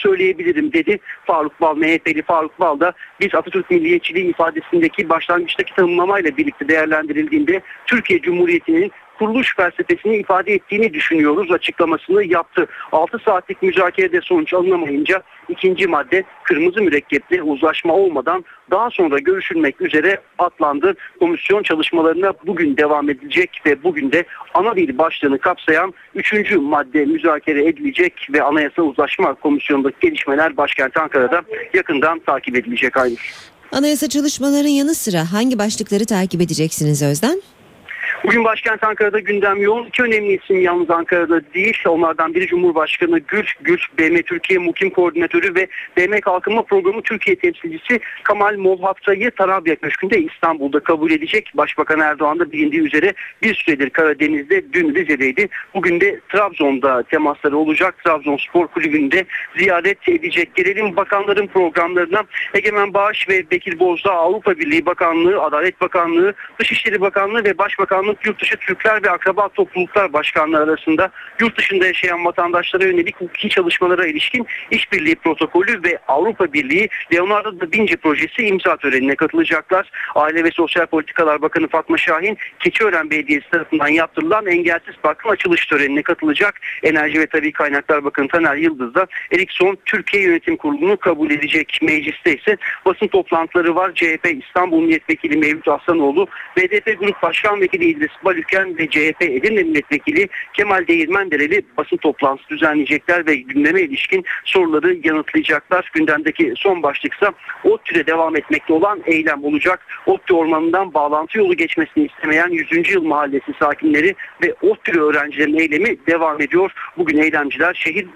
söyleyebilirim dedi. Faruk Bal, MHP'li Faruk Bal da biz Atatürk milliyetçiliği ifadesindeki başlangıçtaki tanımlamayla birlikte değerlendirildiğinde Türkiye Cumhuriyeti'nin kuruluş felsefesini ifade ettiğini düşünüyoruz açıklamasını yaptı. 6 saatlik müzakerede sonuç alınamayınca ikinci madde kırmızı mürekkepli uzlaşma olmadan daha sonra görüşülmek üzere atlandı. Komisyon çalışmalarına bugün devam edilecek ve bugün de ana dil başlığını kapsayan üçüncü madde müzakere edilecek ve Anayasa Uzlaşma Komisyonu'ndaki gelişmeler başkent Ankara'da yakından takip edilecek Aynur. Anayasa çalışmaların yanı sıra hangi başlıkları takip edeceksiniz Özden? Bugün başkent Ankara'da gündem yoğun. İki önemli isim yalnız Ankara'da değil. Onlardan biri Cumhurbaşkanı Gül, Gül, BM Türkiye Mukim Koordinatörü ve BM Kalkınma Programı Türkiye temsilcisi Kamal Molhafta'yı Tarabya Köşkü'nde İstanbul'da kabul edecek. Başbakan Erdoğan da bilindiği üzere bir süredir Karadeniz'de, dün Rize'deydi. Bugün de Trabzon'da temasları olacak. Trabzonspor Kulübü'nde ziyaret edecek. Gelelim bakanların programlarına. Egemen Bağış ve Bekir Bozdağ Avrupa Birliği Bakanlığı, Adalet Bakanlığı, Dışişleri Bakanlığı ve Başbakanlık Yurt Dışı Türkler ve Akraba Topluluklar Başkanlığı arasında yurt dışında yaşayan vatandaşlara yönelik hukuki çalışmalara ilişkin işbirliği protokolü ve Avrupa Birliği Leonardo da Vinci projesi imza törenine katılacaklar. Aile ve Sosyal Politikalar Bakanı Fatma Şahin, Keçiören Belediyesi tarafından yaptırılan Engelsiz Park'ın açılış törenine katılacak. Enerji ve Tabii Kaynaklar Bakanı Taner Yıldız da Erikson Türkiye Yönetim Kurulu'nu kabul edecek. Mecliste ise basın toplantıları var. CHP İstanbul Milletvekili Mevlüt Aslanoğlu, BDP Grup Başkan Vekili İdris Balüken ve CHP Edirne Milletvekili Kemal Değirmendereli basın toplantısı düzenleyecekler ve gündeme ilişkin soruları yanıtlayacaklar. Gündemdeki son başlıksa ODTÜ'de devam etmekte olan eylem olacak. ODTÜ ormanından bağlantı yolu geçmesini istemeyen 100. Yıl Mahallesi sakinleri ve ODTÜ öğrencilerin eylemi devam ediyor. Bugün eylemciler şehir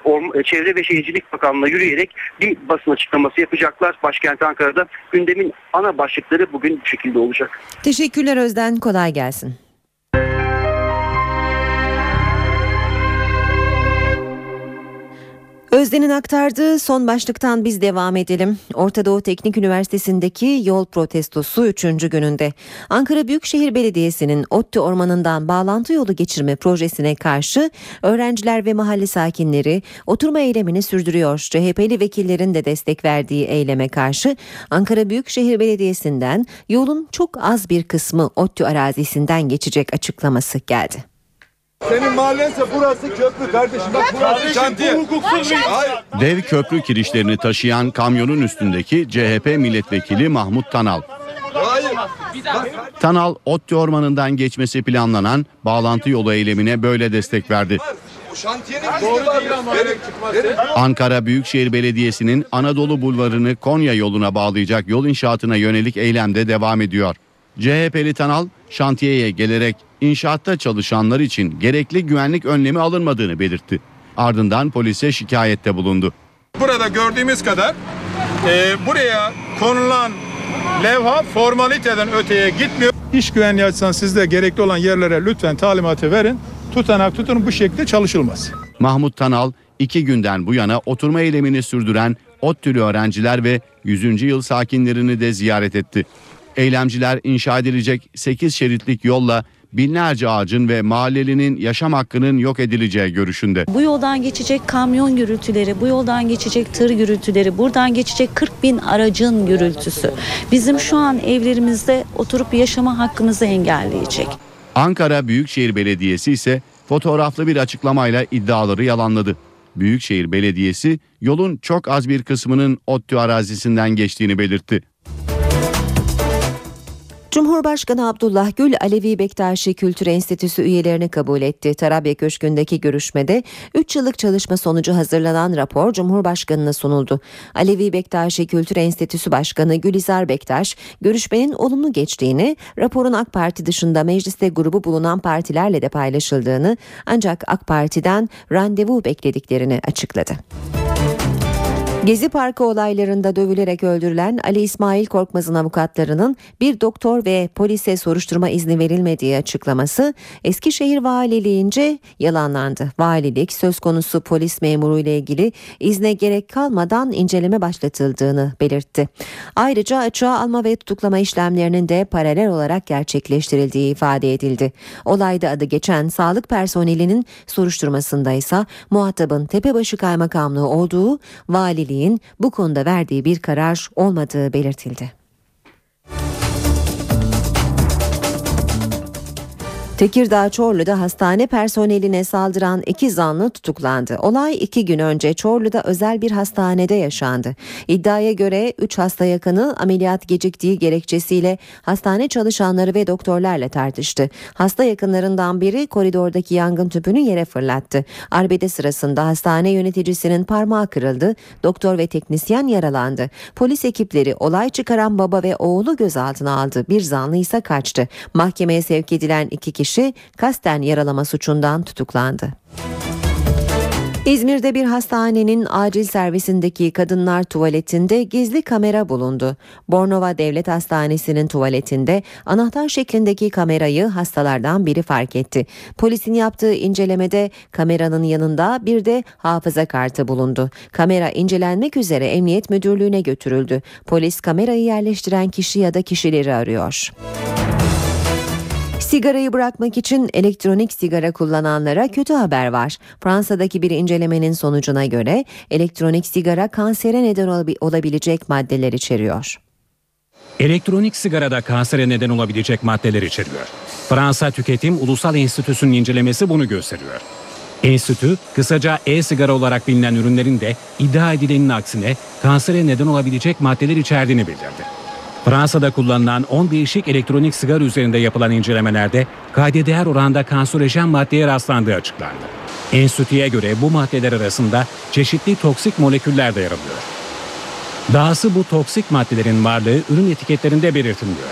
Çevre ve Şehircilik Bakanlığı'na yürüyerek bir basın açıklaması yapacaklar. Başkent Ankara'da gündemin ana başlıkları bugün bu şekilde olacak. Teşekkürler Özden kolay gelsin. Özden'in aktardığı son başlıktan biz devam edelim. Orta Doğu Teknik Üniversitesi'ndeki yol protestosu 3. gününde. Ankara Büyükşehir Belediyesi'nin ODTÜ Ormanı'ndan bağlantı yolu geçirme projesine karşı öğrenciler ve mahalle sakinleri oturma eylemini sürdürüyor. CHP'li vekillerin de destek verdiği eyleme karşı Ankara Büyükşehir Belediyesi'nden yolun çok az bir kısmı ODTÜ arazisinden geçecek açıklaması geldi. Senin mahallense burası köprü kardeşim. Bak burası şantiye. Bu hukuksuz bir Hayır. Dev köprü kirişlerini taşıyan kamyonun üstündeki CHP milletvekili Mahmut Tanal. Tanal, ODTÜ ormanından geçmesi planlanan bağlantı yolu eylemine böyle destek verdi. Ankara Büyükşehir Belediyesi'nin Anadolu Bulvarı'nı Konya yoluna bağlayacak yol inşaatına yönelik eylemde devam ediyor. CHP'li Tanal şantiyeye gelerek inşaatta çalışanlar için gerekli güvenlik önlemi alınmadığını belirtti. Ardından polise şikayette bulundu. Burada gördüğümüz kadar e, buraya konulan levha formaliteden öteye gitmiyor. İş güvenliği açısından siz de gerekli olan yerlere lütfen talimatı verin. Tutanak tutun bu şekilde çalışılmaz. Mahmut Tanal iki günden bu yana oturma eylemini sürdüren ODTÜ'lü öğrenciler ve 100. yıl sakinlerini de ziyaret etti. Eylemciler inşa edilecek 8 şeritlik yolla binlerce ağacın ve mahallelinin yaşam hakkının yok edileceği görüşünde. Bu yoldan geçecek kamyon gürültüleri, bu yoldan geçecek tır gürültüleri, buradan geçecek 40 bin aracın gürültüsü. Bizim şu an evlerimizde oturup yaşama hakkımızı engelleyecek. Ankara Büyükşehir Belediyesi ise fotoğraflı bir açıklamayla iddiaları yalanladı. Büyükşehir Belediyesi yolun çok az bir kısmının ODTÜ arazisinden geçtiğini belirtti. Cumhurbaşkanı Abdullah Gül Alevi Bektaşi Kültür Enstitüsü üyelerini kabul etti. Tarabya Köşkü'ndeki görüşmede 3 yıllık çalışma sonucu hazırlanan rapor Cumhurbaşkanı'na sunuldu. Alevi Bektaşi Kültür Enstitüsü Başkanı Gülizar Bektaş, görüşmenin olumlu geçtiğini, raporun AK Parti dışında mecliste grubu bulunan partilerle de paylaşıldığını ancak AK Parti'den randevu beklediklerini açıkladı. Gezi Parkı olaylarında dövülerek öldürülen Ali İsmail Korkmaz'ın avukatlarının bir doktor ve polise soruşturma izni verilmediği açıklaması Eskişehir Valiliğince yalanlandı. Valilik söz konusu polis memuru ile ilgili izne gerek kalmadan inceleme başlatıldığını belirtti. Ayrıca açığa alma ve tutuklama işlemlerinin de paralel olarak gerçekleştirildiği ifade edildi. Olayda adı geçen sağlık personelinin soruşturmasında ise muhatabın Tepebaşı Kaymakamlığı olduğu valiliğin bu konuda verdiği bir karar olmadığı belirtildi. Tekirdağ Çorlu'da hastane personeline saldıran iki zanlı tutuklandı. Olay iki gün önce Çorlu'da özel bir hastanede yaşandı. İddiaya göre 3 hasta yakını ameliyat geciktiği gerekçesiyle hastane çalışanları ve doktorlarla tartıştı. Hasta yakınlarından biri koridordaki yangın tüpünü yere fırlattı. Arbede sırasında hastane yöneticisinin parmağı kırıldı. Doktor ve teknisyen yaralandı. Polis ekipleri olay çıkaran baba ve oğlu gözaltına aldı. Bir zanlı ise kaçtı. Mahkemeye sevk edilen iki kişi kasten yaralama suçundan tutuklandı. İzmir'de bir hastanenin acil servisindeki kadınlar tuvaletinde gizli kamera bulundu. Bornova Devlet Hastanesi'nin tuvaletinde anahtar şeklindeki kamerayı hastalardan biri fark etti. Polisin yaptığı incelemede kameranın yanında bir de hafıza kartı bulundu. Kamera incelenmek üzere Emniyet Müdürlüğü'ne götürüldü. Polis kamerayı yerleştiren kişi ya da kişileri arıyor. Sigarayı bırakmak için elektronik sigara kullananlara kötü haber var. Fransa'daki bir incelemenin sonucuna göre elektronik sigara kansere neden olabilecek maddeler içeriyor. Elektronik sigarada kansere neden olabilecek maddeler içeriyor. Fransa Tüketim Ulusal Enstitüsü'nün incelemesi bunu gösteriyor. Enstitü, kısaca e-sigara olarak bilinen ürünlerin de iddia edilenin aksine kansere neden olabilecek maddeler içerdiğini bildirdi. Fransa'da kullanılan 10 değişik elektronik sigara üzerinde yapılan incelemelerde kayda değer oranda kanserojen maddeye rastlandığı açıklandı. Enstitüye göre bu maddeler arasında çeşitli toksik moleküller de yer alıyor. Dahası bu toksik maddelerin varlığı ürün etiketlerinde belirtilmiyor.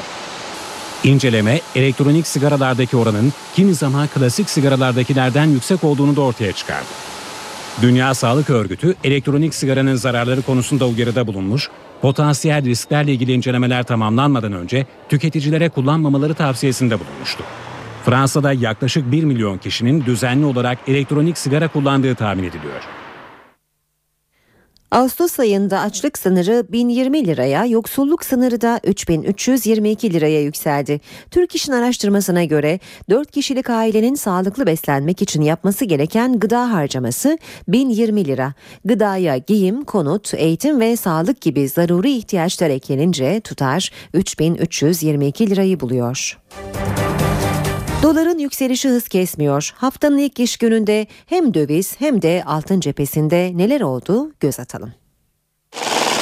İnceleme, elektronik sigaralardaki oranın kimi zaman klasik sigaralardakilerden yüksek olduğunu da ortaya çıkardı. Dünya Sağlık Örgütü elektronik sigaranın zararları konusunda uyarıda bulunmuş, potansiyel risklerle ilgili incelemeler tamamlanmadan önce tüketicilere kullanmamaları tavsiyesinde bulunmuştu. Fransa'da yaklaşık 1 milyon kişinin düzenli olarak elektronik sigara kullandığı tahmin ediliyor. Ağustos ayında açlık sınırı 1020 liraya, yoksulluk sınırı da 3322 liraya yükseldi. Türk İş'in araştırmasına göre 4 kişilik ailenin sağlıklı beslenmek için yapması gereken gıda harcaması 1020 lira. Gıdaya giyim, konut, eğitim ve sağlık gibi zaruri ihtiyaçlar eklenince tutar 3322 lirayı buluyor. Doların yükselişi hız kesmiyor. Haftanın ilk iş gününde hem döviz hem de altın cephesinde neler oldu göz atalım.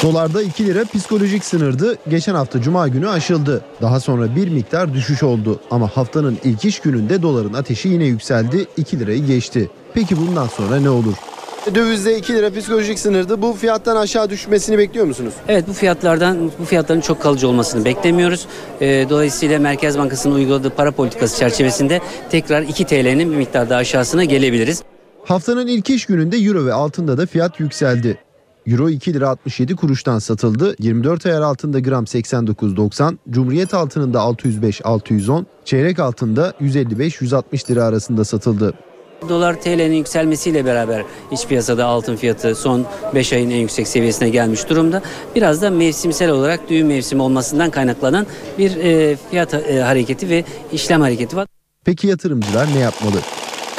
Dolarda 2 lira psikolojik sınırdı. Geçen hafta cuma günü aşıldı. Daha sonra bir miktar düşüş oldu. Ama haftanın ilk iş gününde doların ateşi yine yükseldi. 2 lirayı geçti. Peki bundan sonra ne olur? Dövizde 2 lira psikolojik sınırdı. Bu fiyattan aşağı düşmesini bekliyor musunuz? Evet bu fiyatlardan bu fiyatların çok kalıcı olmasını beklemiyoruz. Ee, dolayısıyla Merkez Bankası'nın uyguladığı para politikası çerçevesinde tekrar 2 TL'nin bir miktar daha aşağısına gelebiliriz. Haftanın ilk iş gününde euro ve altında da fiyat yükseldi. Euro 2 lira 67 kuruştan satıldı. 24 ayar altında gram 89.90, Cumhuriyet altınında 605-610, çeyrek altında 155-160 lira arasında satıldı. Dolar TL'nin yükselmesiyle beraber iç piyasada altın fiyatı son 5 ayın en yüksek seviyesine gelmiş durumda. Biraz da mevsimsel olarak düğün mevsimi olmasından kaynaklanan bir e, fiyat e, hareketi ve işlem hareketi var. Peki yatırımcılar ne yapmalı?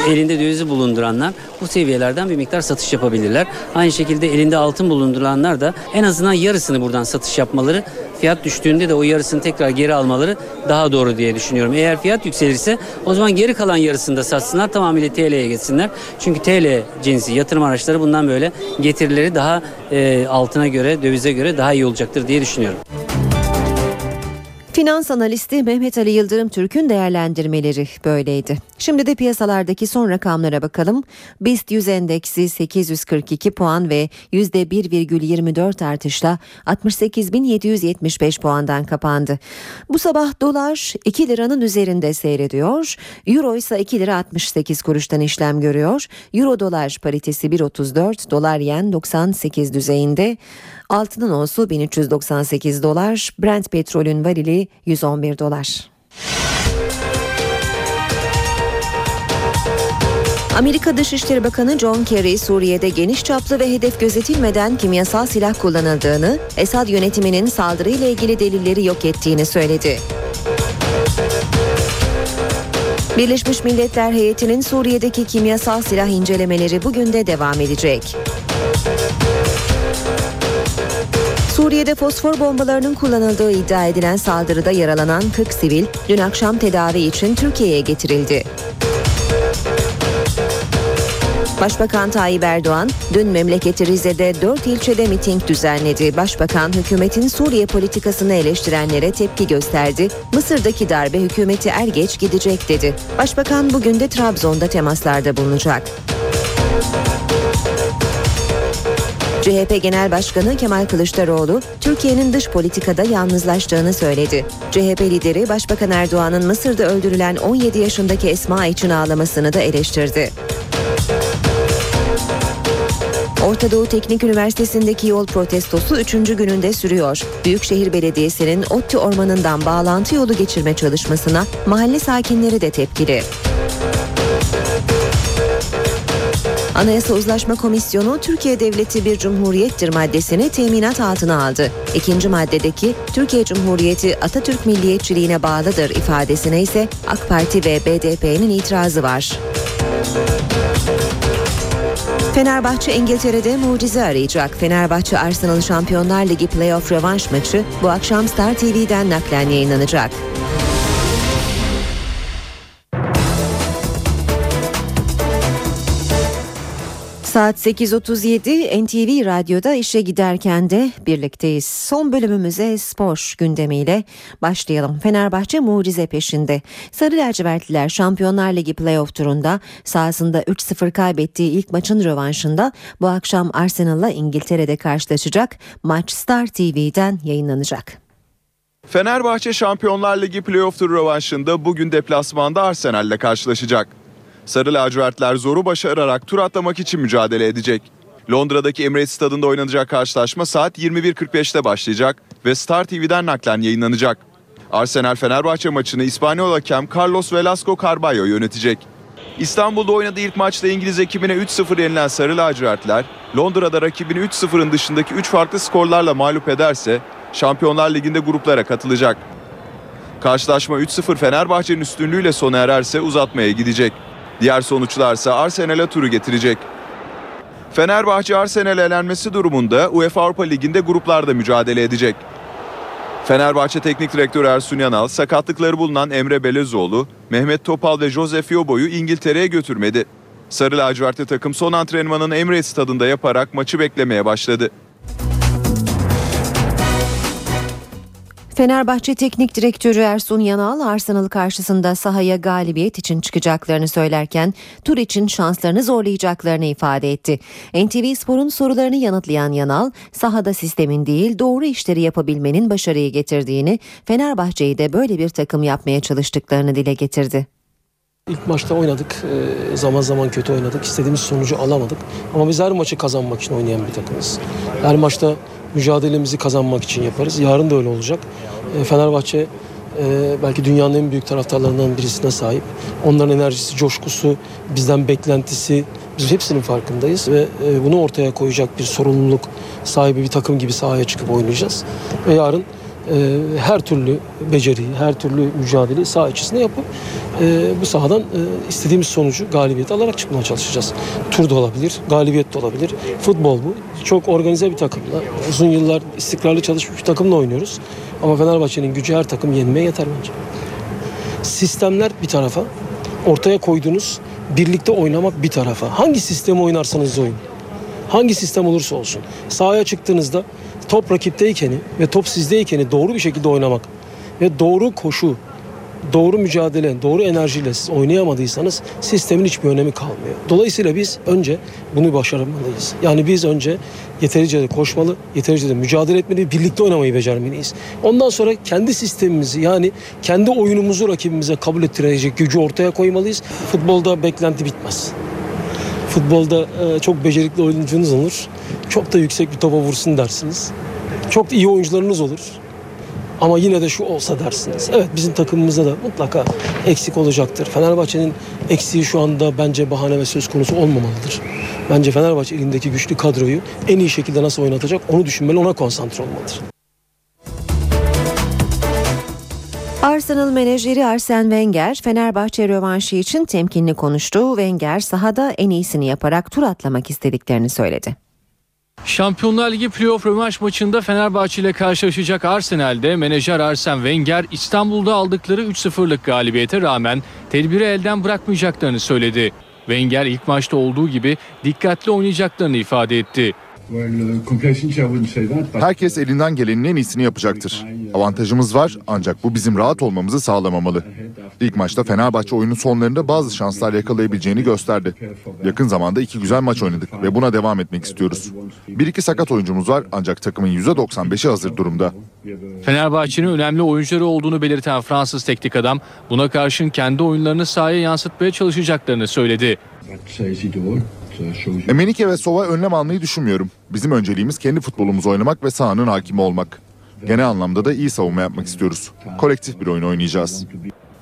Elinde dövizi bulunduranlar bu seviyelerden bir miktar satış yapabilirler. Aynı şekilde elinde altın bulunduranlar da en azından yarısını buradan satış yapmaları fiyat düştüğünde de o yarısını tekrar geri almaları daha doğru diye düşünüyorum. Eğer fiyat yükselirse o zaman geri kalan yarısını da satsınlar tamamıyla TL'ye geçsinler. Çünkü TL cinsi yatırım araçları bundan böyle getirileri daha e, altına göre dövize göre daha iyi olacaktır diye düşünüyorum. Finans analisti Mehmet Ali Yıldırım Türk'ün değerlendirmeleri böyleydi. Şimdi de piyasalardaki son rakamlara bakalım. BIST 100 endeksi 842 puan ve %1,24 artışla 68.775 puandan kapandı. Bu sabah dolar 2 liranın üzerinde seyrediyor. Euro ise 2 lira 68 kuruştan işlem görüyor. Euro dolar paritesi 1.34, dolar yen 98 düzeyinde. Altının onsu 1398 dolar, Brent petrolün varili 111 dolar. Amerika Dışişleri Bakanı John Kerry, Suriye'de geniş çaplı ve hedef gözetilmeden kimyasal silah kullanıldığını, Esad yönetiminin saldırıyla ilgili delilleri yok ettiğini söyledi. Birleşmiş Milletler heyetinin Suriye'deki kimyasal silah incelemeleri bugün de devam edecek. Suriye'de fosfor bombalarının kullanıldığı iddia edilen saldırıda yaralanan 40 sivil dün akşam tedavi için Türkiye'ye getirildi. Başbakan Tayyip Erdoğan dün memleketi Rize'de 4 ilçede miting düzenledi. Başbakan hükümetin Suriye politikasını eleştirenlere tepki gösterdi. Mısır'daki darbe hükümeti er geç gidecek dedi. Başbakan bugün de Trabzon'da temaslarda bulunacak. CHP Genel Başkanı Kemal Kılıçdaroğlu, Türkiye'nin dış politikada yalnızlaştığını söyledi. CHP lideri Başbakan Erdoğan'ın Mısır'da öldürülen 17 yaşındaki Esma için ağlamasını da eleştirdi. Orta Doğu Teknik Üniversitesi'ndeki yol protestosu 3. gününde sürüyor. Büyükşehir Belediyesi'nin ODTÜ ormanından bağlantı yolu geçirme çalışmasına mahalle sakinleri de tepkili. Anayasa Uzlaşma Komisyonu Türkiye Devleti bir cumhuriyettir maddesini teminat altına aldı. İkinci maddedeki Türkiye Cumhuriyeti Atatürk milliyetçiliğine bağlıdır ifadesine ise AK Parti ve BDP'nin itirazı var. Fenerbahçe İngiltere'de mucize arayacak. Fenerbahçe Arsenal Şampiyonlar Ligi playoff rövanş maçı bu akşam Star TV'den naklen yayınlanacak. Saat 8.37 NTV Radyo'da işe giderken de birlikteyiz. Son bölümümüze spor gündemiyle başlayalım. Fenerbahçe mucize peşinde. Sarı lacivertliler Şampiyonlar Ligi playoff turunda sahasında 3-0 kaybettiği ilk maçın rövanşında bu akşam Arsenal'la İngiltere'de karşılaşacak. Maç Star TV'den yayınlanacak. Fenerbahçe Şampiyonlar Ligi playoff turu rövanşında bugün deplasmanda Arsenal'le karşılaşacak. Sarı lacivertler zoru başararak tur atlamak için mücadele edecek. Londra'daki Emirates Stadında oynanacak karşılaşma saat 21.45'te başlayacak ve Star TV'den naklen yayınlanacak. Arsenal Fenerbahçe maçını İspanyol hakem Carlos Velasco Carballo yönetecek. İstanbul'da oynadığı ilk maçta İngiliz ekibine 3-0 yenilen Sarı lacivertler, Londra'da rakibini 3-0'ın dışındaki 3 farklı skorlarla mağlup ederse Şampiyonlar Ligi'nde gruplara katılacak. Karşılaşma 3-0 Fenerbahçe'nin üstünlüğüyle sona ererse uzatmaya gidecek. Diğer sonuçlarsa Arsenal'e turu getirecek. Fenerbahçe Arsenal elenmesi durumunda UEFA Avrupa Ligi'nde gruplarda mücadele edecek. Fenerbahçe Teknik Direktörü Ersun Yanal sakatlıkları bulunan Emre Belezoğlu, Mehmet Topal ve Josef Yobo'yu İngiltere'ye götürmedi. Sarı lacivertli takım son antrenmanını Emirates stadında yaparak maçı beklemeye başladı. Fenerbahçe Teknik Direktörü Ersun Yanal Arsenal karşısında sahaya galibiyet için çıkacaklarını söylerken tur için şanslarını zorlayacaklarını ifade etti. NTV Spor'un sorularını yanıtlayan Yanal sahada sistemin değil doğru işleri yapabilmenin başarıyı getirdiğini Fenerbahçe'yi de böyle bir takım yapmaya çalıştıklarını dile getirdi. İlk maçta oynadık. Ee, zaman zaman kötü oynadık. İstediğimiz sonucu alamadık. Ama biz her maçı kazanmak için oynayan bir takımız. Her maçta mücadelemizi kazanmak için yaparız. Yarın da öyle olacak. Ee, Fenerbahçe e, belki dünyanın en büyük taraftarlarından birisine sahip. Onların enerjisi, coşkusu, bizden beklentisi biz hepsinin farkındayız ve e, bunu ortaya koyacak bir sorumluluk sahibi bir takım gibi sahaya çıkıp oynayacağız. Ve yarın e, her türlü beceriyi, her türlü mücadeleyi saha içerisinde yapıp e, bu sahadan e, istediğimiz sonucu galibiyet alarak çıkmaya çalışacağız. Tur da olabilir, galibiyet de olabilir. Futbol bu. Çok organize bir takımla, uzun yıllar istikrarlı çalışmış bir takımla oynuyoruz. Ama Fenerbahçe'nin gücü her takım yenmeye yeter bence. Sistemler bir tarafa, ortaya koyduğunuz birlikte oynamak bir tarafa. Hangi sistemi oynarsanız oyun. Hangi sistem olursa olsun. Sahaya çıktığınızda top rakipteyken ve top sizdeyken doğru bir şekilde oynamak ve doğru koşu, doğru mücadele, doğru enerjiyle siz oynayamadıysanız sistemin hiçbir önemi kalmıyor. Dolayısıyla biz önce bunu başarmalıyız. Yani biz önce yeterince de koşmalı, yeterince de mücadele etmeli, birlikte oynamayı becermeliyiz. Ondan sonra kendi sistemimizi yani kendi oyunumuzu rakibimize kabul ettirecek gücü ortaya koymalıyız. Futbolda beklenti bitmez. Futbolda e, çok becerikli oyuncunuz olur. Çok da yüksek bir topa vursun dersiniz. Çok da iyi oyuncularınız olur. Ama yine de şu olsa dersiniz. Evet bizim takımımızda da mutlaka eksik olacaktır. Fenerbahçe'nin eksiği şu anda bence bahane ve söz konusu olmamalıdır. Bence Fenerbahçe elindeki güçlü kadroyu en iyi şekilde nasıl oynatacak onu düşünmeli, ona konsantre olmalıdır. Arsenal menajeri Arsene Wenger Fenerbahçe rövanşı için temkinli konuştu. Wenger sahada en iyisini yaparak tur atlamak istediklerini söyledi. Şampiyonlar Ligi playoff rövanş maçında Fenerbahçe ile karşılaşacak Arsenal'de menajer Arsene Wenger İstanbul'da aldıkları 3-0'lık galibiyete rağmen tedbiri elden bırakmayacaklarını söyledi. Wenger ilk maçta olduğu gibi dikkatli oynayacaklarını ifade etti. Herkes elinden gelenin en iyisini yapacaktır. Avantajımız var ancak bu bizim rahat olmamızı sağlamamalı. İlk maçta Fenerbahçe oyunun sonlarında bazı şanslar yakalayabileceğini gösterdi. Yakın zamanda iki güzel maç oynadık ve buna devam etmek istiyoruz. Bir iki sakat oyuncumuz var ancak takımın %95'i hazır durumda. Fenerbahçe'nin önemli oyuncuları olduğunu belirten Fransız teknik adam buna karşın kendi oyunlarını sahaya yansıtmaya çalışacaklarını söyledi. Emenike ve Sova önlem almayı düşünmüyorum. Bizim önceliğimiz kendi futbolumuzu oynamak ve sahanın hakimi olmak. Genel anlamda da iyi savunma yapmak istiyoruz. Kolektif bir oyun oynayacağız.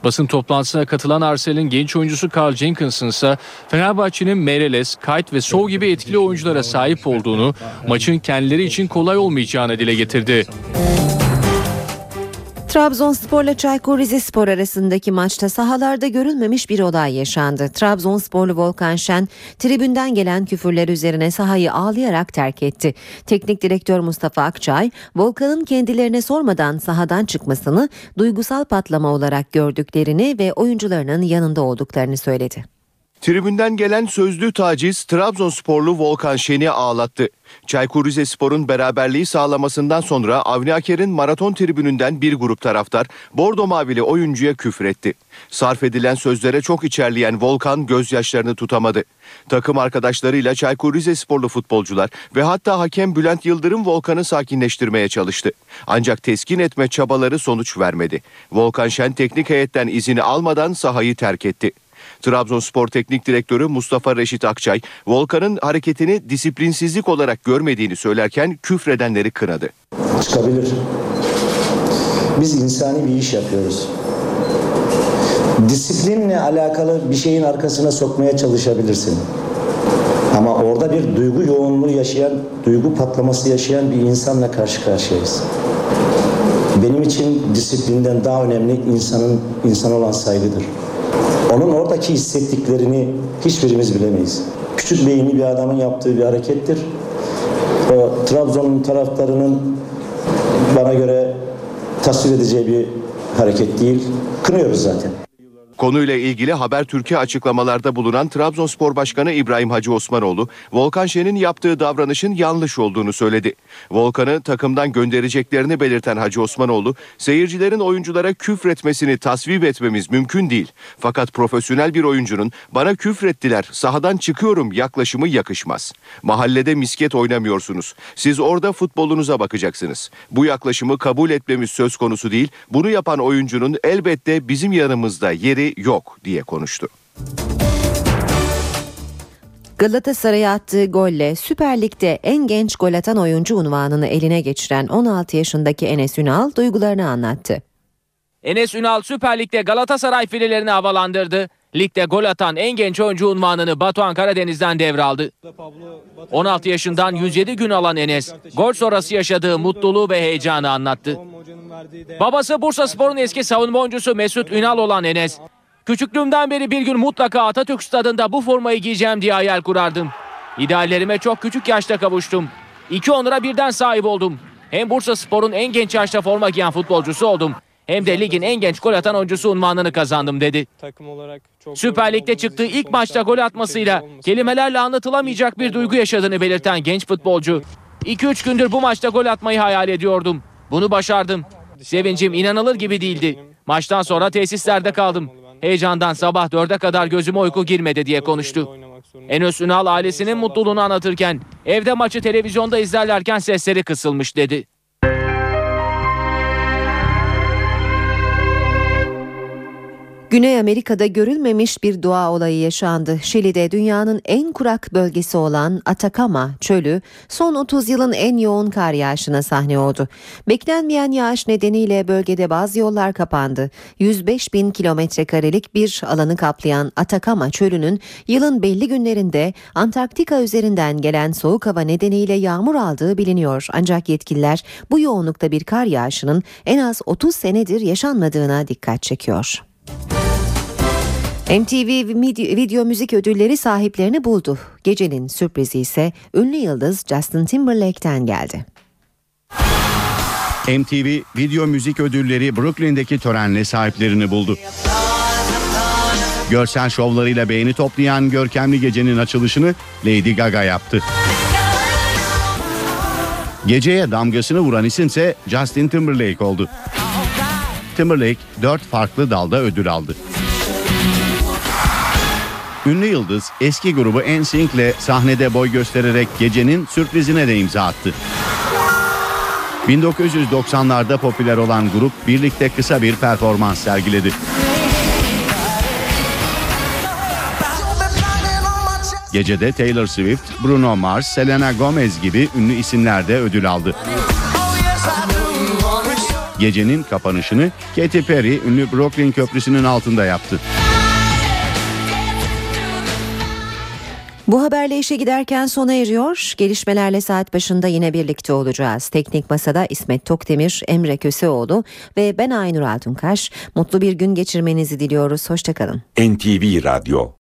Basın toplantısına katılan Arsenal'in genç oyuncusu Carl Jenkinson ise Fenerbahçe'nin Meireles, Kite ve Sov gibi etkili oyunculara sahip olduğunu, maçın kendileri için kolay olmayacağını dile getirdi. Trabzonspor'la Çaykur Rizespor arasındaki maçta sahalarda görülmemiş bir olay yaşandı. Trabzonsporlu Volkan Şen tribünden gelen küfürler üzerine sahayı ağlayarak terk etti. Teknik direktör Mustafa Akçay, Volkan'ın kendilerine sormadan sahadan çıkmasını duygusal patlama olarak gördüklerini ve oyuncularının yanında olduklarını söyledi. Tribünden gelen sözlü taciz Trabzonsporlu Volkan Şen'i ağlattı. Çaykur Rizespor'un beraberliği sağlamasından sonra Avni Aker'in maraton tribününden bir grup taraftar Bordo Mavili oyuncuya küfretti. Sarf edilen sözlere çok içerleyen Volkan gözyaşlarını tutamadı. Takım arkadaşlarıyla Çaykur Rizesporlu futbolcular ve hatta hakem Bülent Yıldırım Volkan'ı sakinleştirmeye çalıştı. Ancak teskin etme çabaları sonuç vermedi. Volkan Şen teknik heyetten izini almadan sahayı terk etti. Trabzonspor Teknik Direktörü Mustafa Reşit Akçay, Volkan'ın hareketini disiplinsizlik olarak görmediğini söylerken küfredenleri kınadı. Çıkabilir. Biz insani bir iş yapıyoruz. Disiplinle alakalı bir şeyin arkasına sokmaya çalışabilirsin. Ama orada bir duygu yoğunluğu yaşayan, duygu patlaması yaşayan bir insanla karşı karşıyayız. Benim için disiplinden daha önemli insanın insan olan saygıdır. Onun oradaki hissettiklerini hiçbirimiz bilemeyiz. Küçük beyinli bir adamın yaptığı bir harekettir. O, Trabzon'un taraftarının bana göre tasvir edeceği bir hareket değil. Kınıyoruz zaten. Konuyla ilgili Haber Türkiye açıklamalarda bulunan Trabzonspor Başkanı İbrahim Hacı Osmanoğlu, Volkan Şen'in yaptığı davranışın yanlış olduğunu söyledi. Volkan'ı takımdan göndereceklerini belirten Hacı Osmanoğlu, seyircilerin oyunculara küfretmesini tasvip etmemiz mümkün değil. Fakat profesyonel bir oyuncunun bana küfrettiler, sahadan çıkıyorum yaklaşımı yakışmaz. Mahallede misket oynamıyorsunuz. Siz orada futbolunuza bakacaksınız. Bu yaklaşımı kabul etmemiz söz konusu değil. Bunu yapan oyuncunun elbette bizim yanımızda yeri yok diye konuştu. Galatasaray'a attığı golle Süper Lig'de en genç gol atan oyuncu unvanını eline geçiren 16 yaşındaki Enes Ünal duygularını anlattı. Enes Ünal Süper Lig'de Galatasaray filelerini havalandırdı. Ligde gol atan en genç oyuncu unvanını Batuhan Karadeniz'den devraldı. 16 yaşından 107 gün alan Enes, gol sonrası yaşadığı mutluluğu ve heyecanı anlattı. Babası Bursa Spor'un eski savunma oyuncusu Mesut Ünal olan Enes, Küçüklüğümden beri bir gün mutlaka Atatürk stadında bu formayı giyeceğim diye hayal kurardım. İdeallerime çok küçük yaşta kavuştum. İki onura birden sahip oldum. Hem Bursa Spor'un en genç yaşta forma giyen futbolcusu oldum. Hem de ligin en genç gol atan oyuncusu unvanını kazandım dedi. Süper Lig'de çıktığı ilk maçta gol atmasıyla kelimelerle anlatılamayacak bir duygu yaşadığını belirten genç futbolcu. 2-3 gündür bu maçta gol atmayı hayal ediyordum. Bunu başardım. Sevincim inanılır gibi değildi. Maçtan sonra tesislerde kaldım. Heyecandan sabah dörde kadar gözüme uyku girmedi diye konuştu. Enes Ünal ailesinin mutluluğunu anlatırken evde maçı televizyonda izlerlerken sesleri kısılmış dedi. Güney Amerika'da görülmemiş bir doğa olayı yaşandı. Şili'de dünyanın en kurak bölgesi olan Atacama çölü son 30 yılın en yoğun kar yağışına sahne oldu. Beklenmeyen yağış nedeniyle bölgede bazı yollar kapandı. 105 bin kilometre karelik bir alanı kaplayan Atacama çölünün yılın belli günlerinde Antarktika üzerinden gelen soğuk hava nedeniyle yağmur aldığı biliniyor. Ancak yetkililer bu yoğunlukta bir kar yağışının en az 30 senedir yaşanmadığına dikkat çekiyor. MTV Video, Müzik Ödülleri sahiplerini buldu. Gecenin sürprizi ise ünlü yıldız Justin Timberlake'ten geldi. MTV Video Müzik Ödülleri Brooklyn'deki törenle sahiplerini buldu. Görsel şovlarıyla beğeni toplayan görkemli gecenin açılışını Lady Gaga yaptı. Geceye damgasını vuran isimse Justin Timberlake oldu. Timberlake dört farklı dalda ödül aldı. Ünlü yıldız eski grubu NSYNC'le sahnede boy göstererek gecenin sürprizine de imza attı. 1990'larda popüler olan grup birlikte kısa bir performans sergiledi. Gecede Taylor Swift, Bruno Mars, Selena Gomez gibi ünlü isimler de ödül aldı. Gecenin kapanışını Katy Perry ünlü Brooklyn Köprüsü'nün altında yaptı. Bu haberle işe giderken sona eriyor. Gelişmelerle saat başında yine birlikte olacağız. Teknik Masada İsmet Tokdemir, Emre Köseoğlu ve ben Aynur Altunkaş. Mutlu bir gün geçirmenizi diliyoruz. Hoşçakalın. NTV Radyo